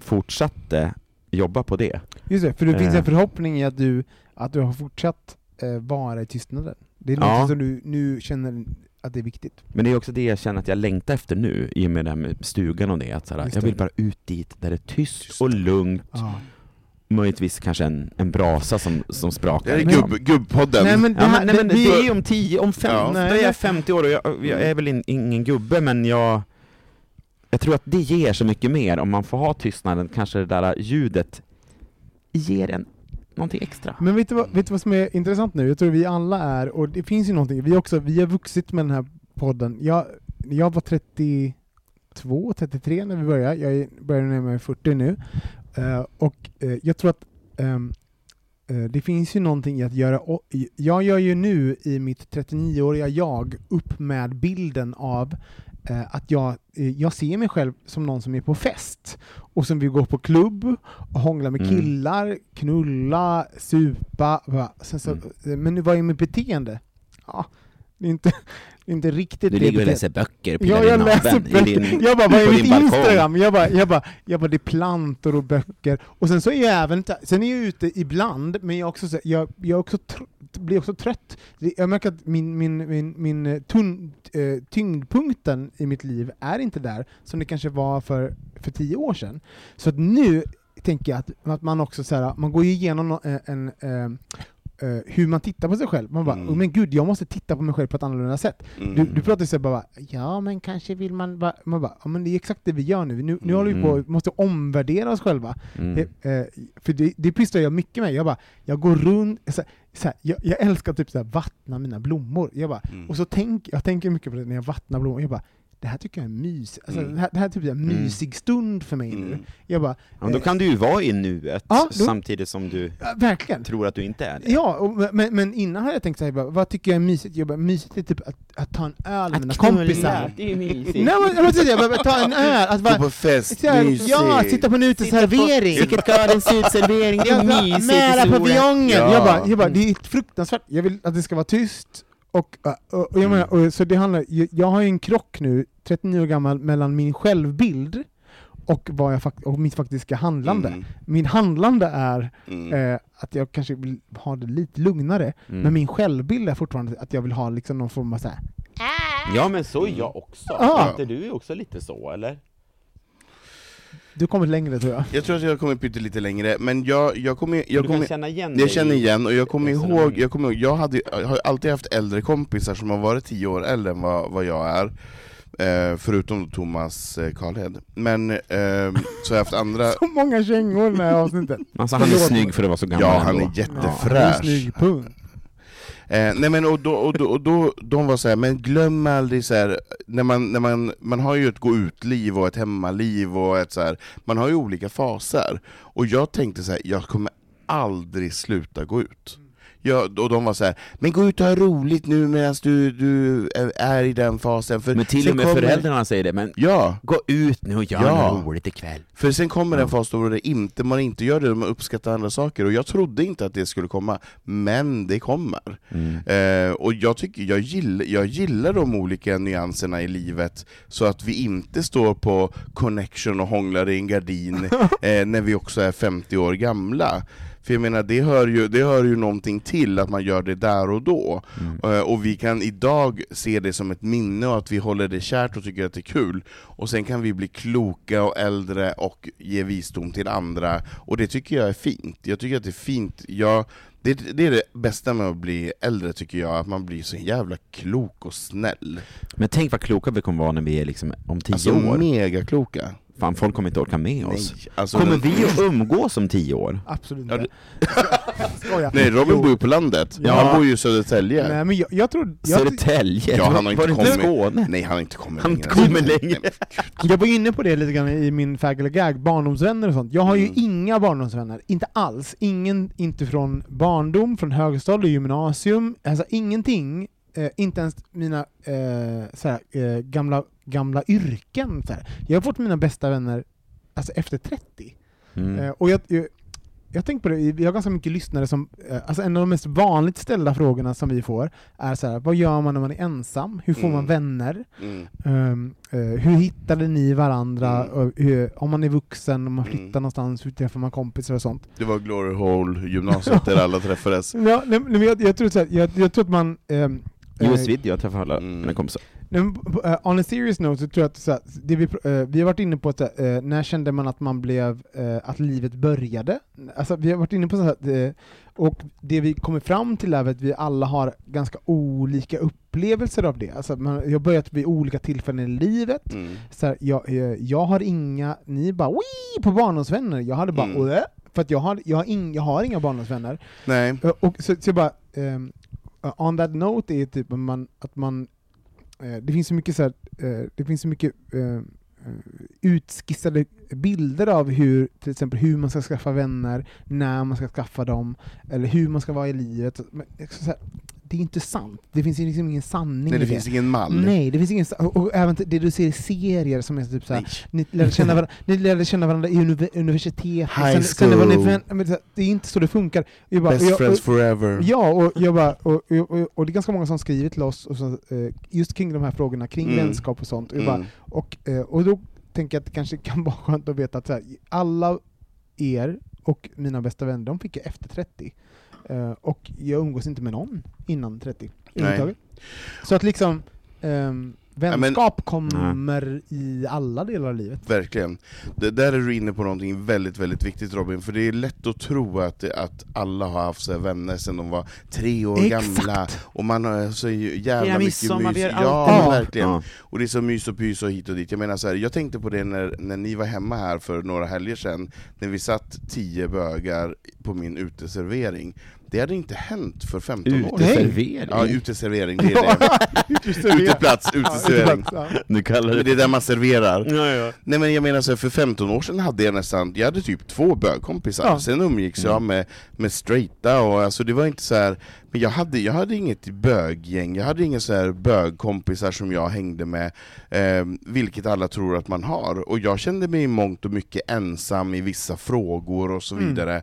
fortsatte jobba på det. Just det, för det finns Eh. en förhoppning i att du, att du har fortsatt eh, vara i tystnaden. Det är Ja. något som du nu känner att det är viktigt. Men det är också det jag känner att jag längtar efter nu i och med det här med stugan och det. Att så här, Just jag vill bara ut dit där det är tyst och lugnt. Ja. Möjligtvis kanske en, en brasa som, som sprakar. Det är liksom. gubb, gubbpodden. Nej, men det Ja, här- men, nej, men det- är om tio, om fem, Ja. då är jag 50 år och jag, jag är väl in, ingen gubbe men jag jag tror att det ger så mycket mer om man får ha tystnaden, kanske det där ljudet ger en någonting extra. Men vet du, vad, vet du vad som är intressant nu? Jag tror vi alla är, och det finns ju någonting, vi, också, vi har vuxit med den här podden. Jag, jag var 32, 33 när vi började, jag börjar närma mig 40 nu. Uh, och uh, jag tror att um, uh, det finns ju någonting i att göra, jag gör ju nu i mitt 39-åriga jag upp med bilden av att jag, eh, jag ser mig själv som någon som är på fest och som vill gå på klubb och hångla med Mm. killar, knulla, supa. Sen så, Mm. Men vad är mitt beteende? Ja, inte, det är inte riktigt Du ligger och läser böcker, Ja, pillar jag läser böcker. din, Jag bara, vad är på mitt. Instagram? Jag bara, jag bara, jag bara, det är plantor och böcker. Och sen så är jag även, sen är jag ute ibland, men jag, också, så- jag, jag också tr- blir också trött. Jag märker att min, min, min, min eh, tunn, eh, tyngdpunkten i mitt liv är inte där, som det kanske var för, för tio år sedan. Så att nu tänker jag att, att man också så här, man går ju igenom eh, en, eh, eh, hur man tittar på sig själv. Man bara, Mm. oh, men gud, jag måste titta på mig själv på ett annorlunda sätt. Mm. Du, du pratar så bara, ja men kanske vill man bara, man bara, ja men det är exakt det vi gör nu. Nu, nu Mm. håller vi på, vi måste omvärdera oss själva. Mm. Eh, eh, för det, det pysslar jag mycket med. Jag bara, jag går runt, så så här, jag, jag älskar typ så här, vattna mina blommor. Jag bara, Mm. och så tänk, jag tänker mycket på det när jag vattnar blommor. Jag bara, det här tycker jag är mys. Alltså, Mm. det, här, det här är typ en Mm. mysig stund för mig nu. Mm. Jag bara, Ja, men då eh, kan du ju vara i nuet, Ja, då- samtidigt som du verkligen. tror att du inte är det. Ja, och, men, men innan hade jag tänkt såhär, vad tycker jag är mysigt? Jag bara, mysigt är typ att, att ta en öl med mina kompisar. det är mysigt. [laughs] Nej men, jag bara, ta en öl, att Gå bara, på fest, så här, mysigt. ja, sitta på en uteservering. Vilket Karins utservering, det är mysigt Nära paviljongen! Ja. Jag, bara, jag bara, det är fruktansvärt, jag vill att det ska vara tyst. Och, och, och jag menar, och, så det handlar, jag, har ju en krock nu, 39 år gammal, mellan min självbild och, vad jag fakt- och mitt faktiska handlande. Mm, Min handlande är mm. eh, att jag kanske vill ha det lite lugnare, Mm. men min självbild är fortfarande att jag vill ha liksom någon form av så här. Ja men så är jag också. Ja. Inte du är också lite så eller? Du har kommit längre tror jag. Jag tror att jag har kommit pyttelite längre, men jag, jag kommer... Jag, du kan kommer känna igen jag känner igen, och jag kommer ihåg, jag, kommer ihåg jag, hade, jag har alltid haft äldre kompisar som har varit tio år äldre än vad, vad jag är, eh, förutom Thomas eh, Karlhed. Men eh, så har jag haft andra... [laughs] Så många kängor i det här avsnittet. Alltså han är snygg för att vara så gammal Ja, han är Ja, han är jättefräsch. snygg, punkt. Eh, nej men och då, och då, och då de var så här, men glöm aldrig så här, när man, när man, man har ju ett gå ut-liv och ett hemmaliv och ett så här, man har ju olika faser. Och jag tänkte så här, jag kommer aldrig sluta gå ut. Jag, och de var så här, men gå ut och ha roligt nu medan du, du är- i den fasen. För Men till och med kommer- föräldrarna säger det, men Ja, gå ut nu och gör Ja. något roligt ikväll. för sen kommer Ja. en fas då det inte, man inte gör det, man uppskattar andra saker, och jag trodde inte att det skulle komma, men det kommer. Mm. Eh, och jag, tycker, jag, gillar, jag gillar de olika nyanserna i livet, så att vi inte står på connection och hånglar i en gardin [laughs] eh, när vi också är 50 år gamla. För jag menar, det hör, ju, det hör ju någonting till att man gör det där och då. Mm. Eh, och vi kan idag se det som ett minne och att vi håller det kärt och tycker att det är kul. Och sen kan vi bli kloka och äldre och ge visdom till andra, och det tycker jag är fint. Jag tycker att det är fint. Jag, det, det är det bästa med att bli äldre tycker jag, att man blir så jävla klok och snäll. Men tänk vad kloka vi kommer vara när vi är liksom om tio Alltså år. mega kloka. Fan, folk kommer inte orka med oss. Nej, alltså, Kommer den- vi att umgås om tio år? Absolut inte. [laughs] Skoja. Nej, Robin Jo. bor ju på landet. Ja. Han bor ju i Södertälje. Nej men jag, jag tror... Jag, Södertälje? Ja, han har inte kommit. Skåne? Nej, han har inte kommit Han längre. kommer längre. jag var inne på det lite grann i min fag eller gag, barndomsvänner och sånt. Jag har ju Mm. inga barndomsvänner, inte alls. Ingen, inte från barndom, från högstadie, gymnasium, alltså ingenting. Eh, inte ens mina eh, såhär, eh, gamla, gamla yrken. Såhär. Jag har fått mina bästa vänner alltså, efter 30. Mm. Eh, och jag, jag, jag tänker på det, vi har ganska mycket lyssnare som, eh, alltså en av de mest vanligt ställda frågorna som vi får är så här: vad gör man när man är ensam? Hur får man Mm. vänner? Mm. Um, hur hittade ni varandra? Mm. Och hur, om man är vuxen, om man flyttar Mm. någonstans, hur träffar man kompisar och sånt? Det var Glory Hole gymnasiet där alla träffades. [laughs] Ja, nej, men jag, jag, tror så här, jag, jag tror att man... Um, US Video, jag träffar alla Mm. mina kompisar. Men, eh, on a serious note så tror jag att så här, det vi, eh, vi har varit inne på att, så här, eh, när kände man att man blev, eh, att livet började? Alltså, vi har varit inne på så här, eh, och det vi kommer fram till är att vi alla har ganska olika upplevelser av det. Alltså, man, jag har börjat vid olika tillfällen i livet, Mm. så här, jag, eh, jag har inga, ni bara Wii! på barndomsvänner, jag hade bara Mm. För att jag har, jag, har ing, jag har inga barndomsvänner. Nej. Eh, Och så, så jag bara, uh, Uh, on that note är typ man, att man eh, det finns så mycket så här, eh, det finns så mycket eh, eh, utskissade bilder av hur, till exempel hur man ska skaffa vänner, när man ska skaffa dem, eller hur man ska vara i livet. Men, så här, det är inte sant. Det finns liksom ingen sanning Nej, i det finns ingen mall. Nej, det finns ingen och, även det du ser i serier som är typ såhär, ni lärde känna varandra, ni lärde känna varandra i univ- universitet, High sen, sen var ni school. vän, det är inte så det funkar. Jag bara, Best jag, friends forever. Ja, och, jag bara, och, och, och, och det är ganska många som skriver till oss och så, eh, just kring de här frågorna, kring Mm. vänskap och sånt. Och, bara, Mm. och, eh, och då tänker jag att det kanske kan vara skönt att veta att så här, alla er och mina bästa vänner, de fick jag efter 30. Eh, och jag umgås inte med någon innan 30. överhuvudtaget. Så att liksom, ehm, men- vänskap kommer i alla delar av livet. Verkligen. Det, där är du inne på någonting väldigt, väldigt viktigt Robin, för det är lätt att tro att, att alla har haft så vänner sedan de var tre år Exakt. gamla, och man har så jävla mycket mys. Ja, verkligen. Ja. Och det är så mys och pys och hit och dit. Jag menar så här, jag tänkte på det när, när ni var hemma här för några helger sedan, när vi satt tio bögar på min uteservering. Det hade inte hänt för 15 år sedan. Uteservering? Ja, uteservering, det är det. [laughs] Uteplats, uteservering. Kallar det... det är där man serverar. Ja, ja. Nej men jag menar så här, för 15 år sedan hade jag nästan, jag hade typ två bögkompisar, Ja. sen umgicks jag med, med straighta och alltså det var inte så här. Men jag hade, jag hade inget böggäng, jag hade inga så här bögkompisar som jag hängde med, eh, vilket alla tror att man har. Och jag kände mig i mångt och mycket ensam i vissa frågor och så Mm. vidare.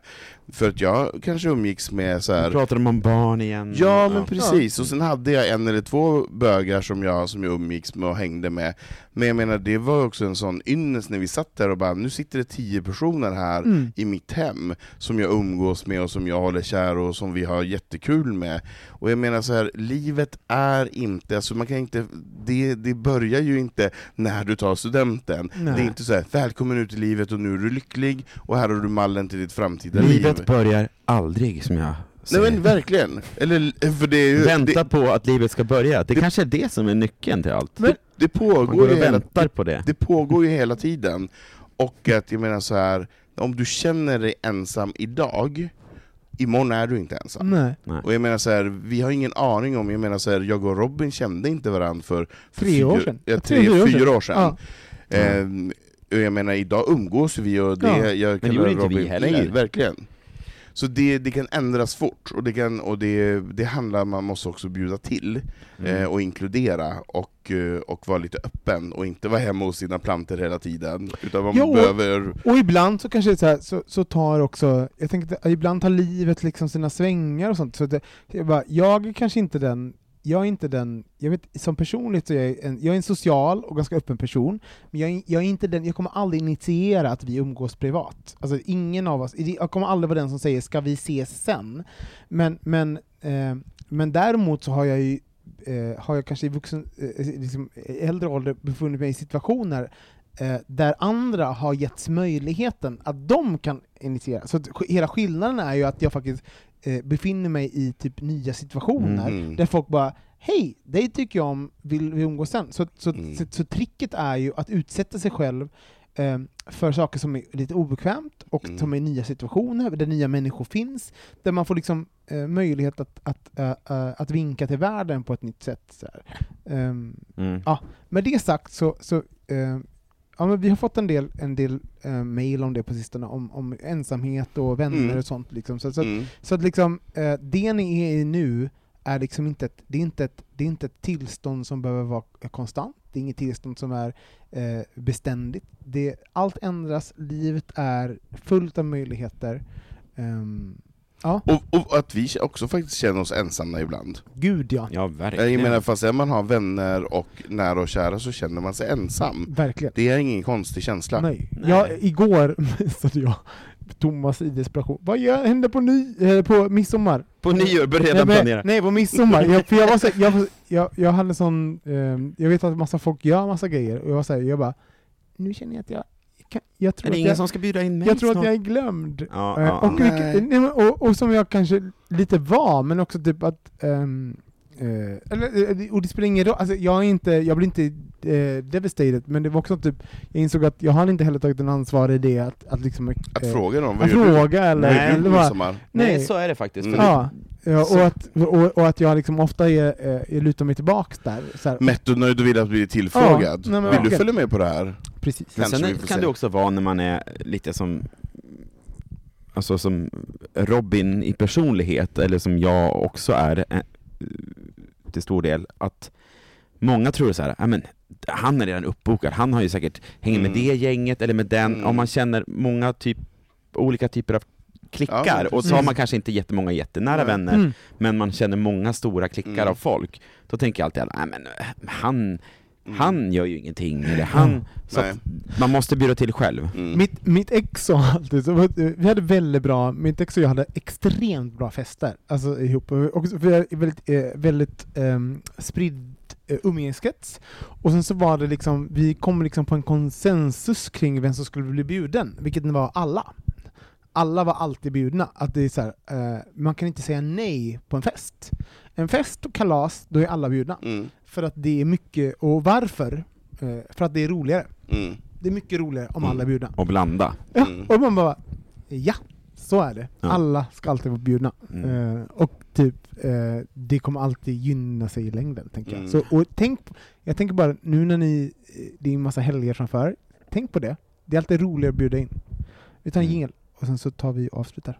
För att jag kanske umgicks med så här. Pratar de om barn igen? Ja men precis, och sen hade jag en eller två bögar som jag, som jag umgicks med och hängde med. Men jag menar det var också en sån ynnest när vi satt där och bara, nu sitter det tio personer här Mm. i mitt hem som jag umgås med och som jag håller kär och som vi har jättekul med. Och jag menar så här, livet är inte, alltså man kan inte, det, det börjar ju inte när du tar studenten. Nej. Det är inte så här, välkommen ut i livet och nu är du lycklig och här har du mallen till ditt framtida Livet liv. börjar aldrig, som jag Nej men verkligen, eller för det är ju, Vänta det, på att livet ska börja. Det, Det- kanske är det som är nyckeln till allt. det, det pågår går ju hela, på det. det pågår ju hela tiden. Och att jag menar så här, om du känner dig ensam idag, imorgon är du inte ensam. Nej. Och jag menar så här, vi har ingen aning om, jag menar så här, jag och Robin kände inte varandra för, för Tre år sedan. Ja, Ja, tre, tre, fyra år sedan. sedan. Ehm, och jag menar, idag umgås vi och det, Ja. jag det kallar gjorde inte Robin, vi heller. Nej, verkligen. Så det, det kan ändras fort, och det, kan, och det, det handlar man måste också bjuda till Mm. eh, och inkludera och, eh, och vara lite öppen och inte vara hemma hos sina plantor hela tiden. Utan man Jo. behöver... Och ibland så kanske så, här, så, så tar också, jag tänker att ibland tar livet liksom sina svängar och sånt. Så det, jag, bara, jag är kanske inte den, jag är inte den, jag vet som personligt så är jag en, jag är en social och ganska öppen person, men jag är, jag är inte den, jag kommer aldrig initiera att vi umgås privat. Alltså ingen av oss, jag kommer aldrig vara den som säger ska vi ses sen? Men, men, eh, men däremot så har jag ju eh, har jag kanske i vuxen, eh, eh liksom, äldre ålder befunnit mig i situationer eh, där andra har getts möjligheten att de kan initiera. Så hela skillnaden är ju att jag faktiskt eh, befinner mig i typ nya situationer Mhm. där folk bara Hej, dig tycker jag om, vill vi umgås sen? Så, så, Mm. så, så tricket är ju att utsätta sig själv eh, för saker som är lite obekvämt och Mm. som är nya situationer, där nya människor finns, där man får liksom eh, möjlighet att, att, eh, att vinka till världen på ett nytt sätt. Så. Ehm, Mm. Ja, med det sagt så, så eh, ja, men vi har fått en del, en del eh, mail om det på sistone, om, om ensamhet och vänner Mm. och sånt. Liksom. Så, så, Mm. så att liksom, eh, det ni är i nu är liksom inte ett, det är inte ett, det är inte ett tillstånd som behöver vara konstant, det är inget tillstånd som är eh, beständigt. Det, allt ändras, livet är fullt av möjligheter. Ehm, ja, Och, och att vi också faktiskt känner oss ensamma ibland. gud ja. Ja, verkligen. Jag menar, fast man har vänner och nära och kära så känner man sig ensam. Verkligen. Det är ingen konstig känsla. Nej. Nej. Jag, igår [laughs] messade jag Thomas i desperation. Vad gör, händer på, ny, eh, på midsommar? På nyår, börja nej, redan planera. Nej, på midsommar. Jag, för jag, var så, [laughs] jag, jag, jag hade sån, ehm, jag vet att massa folk gör massa grejer, och jag var så här, jag bara, nu känner jag att jag, jag tror Är det att ingen jag, som ska bjuda in mig jag tror att snart? jag är glömd. Ja, Eh, ja, och, ja. men- och, och som jag kanske lite var, men också typ att ehm, eh, eller, eh, och det spelar ingen roll, alltså jag, är inte, jag blir inte eh, devastated, men det var också typ, jag insåg att jag har inte heller tagit en ansvar i det att, att liksom... Att eh, fråga dem, vad att gör du? fråga eller... Nej, eller bara? Nej, nej. så är det faktiskt. Mm. Ja, ja och, att, och, och att jag liksom ofta är, jag lutar mig tillbaks där. Så här, Mättonöjd och vill att bli tillfrågad. Ja, nej, vill du verkligen. följa med på det här? Precis. Men sen kan se. det också vara när man är lite som Alltså som Robin i personlighet, eller som jag också är eh, till stor del, att många tror så här, "Ja, men han är redan uppbokad, han har ju säkert hänger med Mm. det gänget eller med den, Mm. om man känner många typ, olika typer av klickar, Ja, och så har man kanske inte jättemånga jättenära Nej. vänner, Mm. men man känner många stora klickar Mm. av folk, då tänker jag alltid att "Nej, men han, Mm. han gör ju ingenting, eller han, så Nej. att man måste bjuda till själv. Mm. Mitt, mitt ex sa alltid, så, vi hade väldigt bra, mitt ex och jag hade extremt bra fester, alltså ihop, och vi är väldigt, eh, väldigt um, spridd eh, umgängeskrets, och sen så var det liksom, vi kom liksom på en konsensus kring vem som skulle bli bjuden, vilket var alla. Alla var alltid bjudna, att det är så här, eh, man kan inte säga nej på en fest. En fest och kalas, då är alla bjudna. Mm. För att det är mycket, och varför? Eh, för att det är roligare. Mm. Det är mycket roligare om Mm. alla är bjudna. Och blanda. Ja, Mm. och man bara, ja. Så är det. Ja. Alla ska alltid vara bjudna. Mm. Eh, och typ, eh, det kommer alltid gynna sig i längden, tänker jag. Mm. Så, och tänk, jag tänker bara, nu när ni, eh, det är en massa helger framför, tänk på det. Det är alltid roligare att bjuda in. Vi tar en Mm. jingel, och sen så tar vi och avslutar.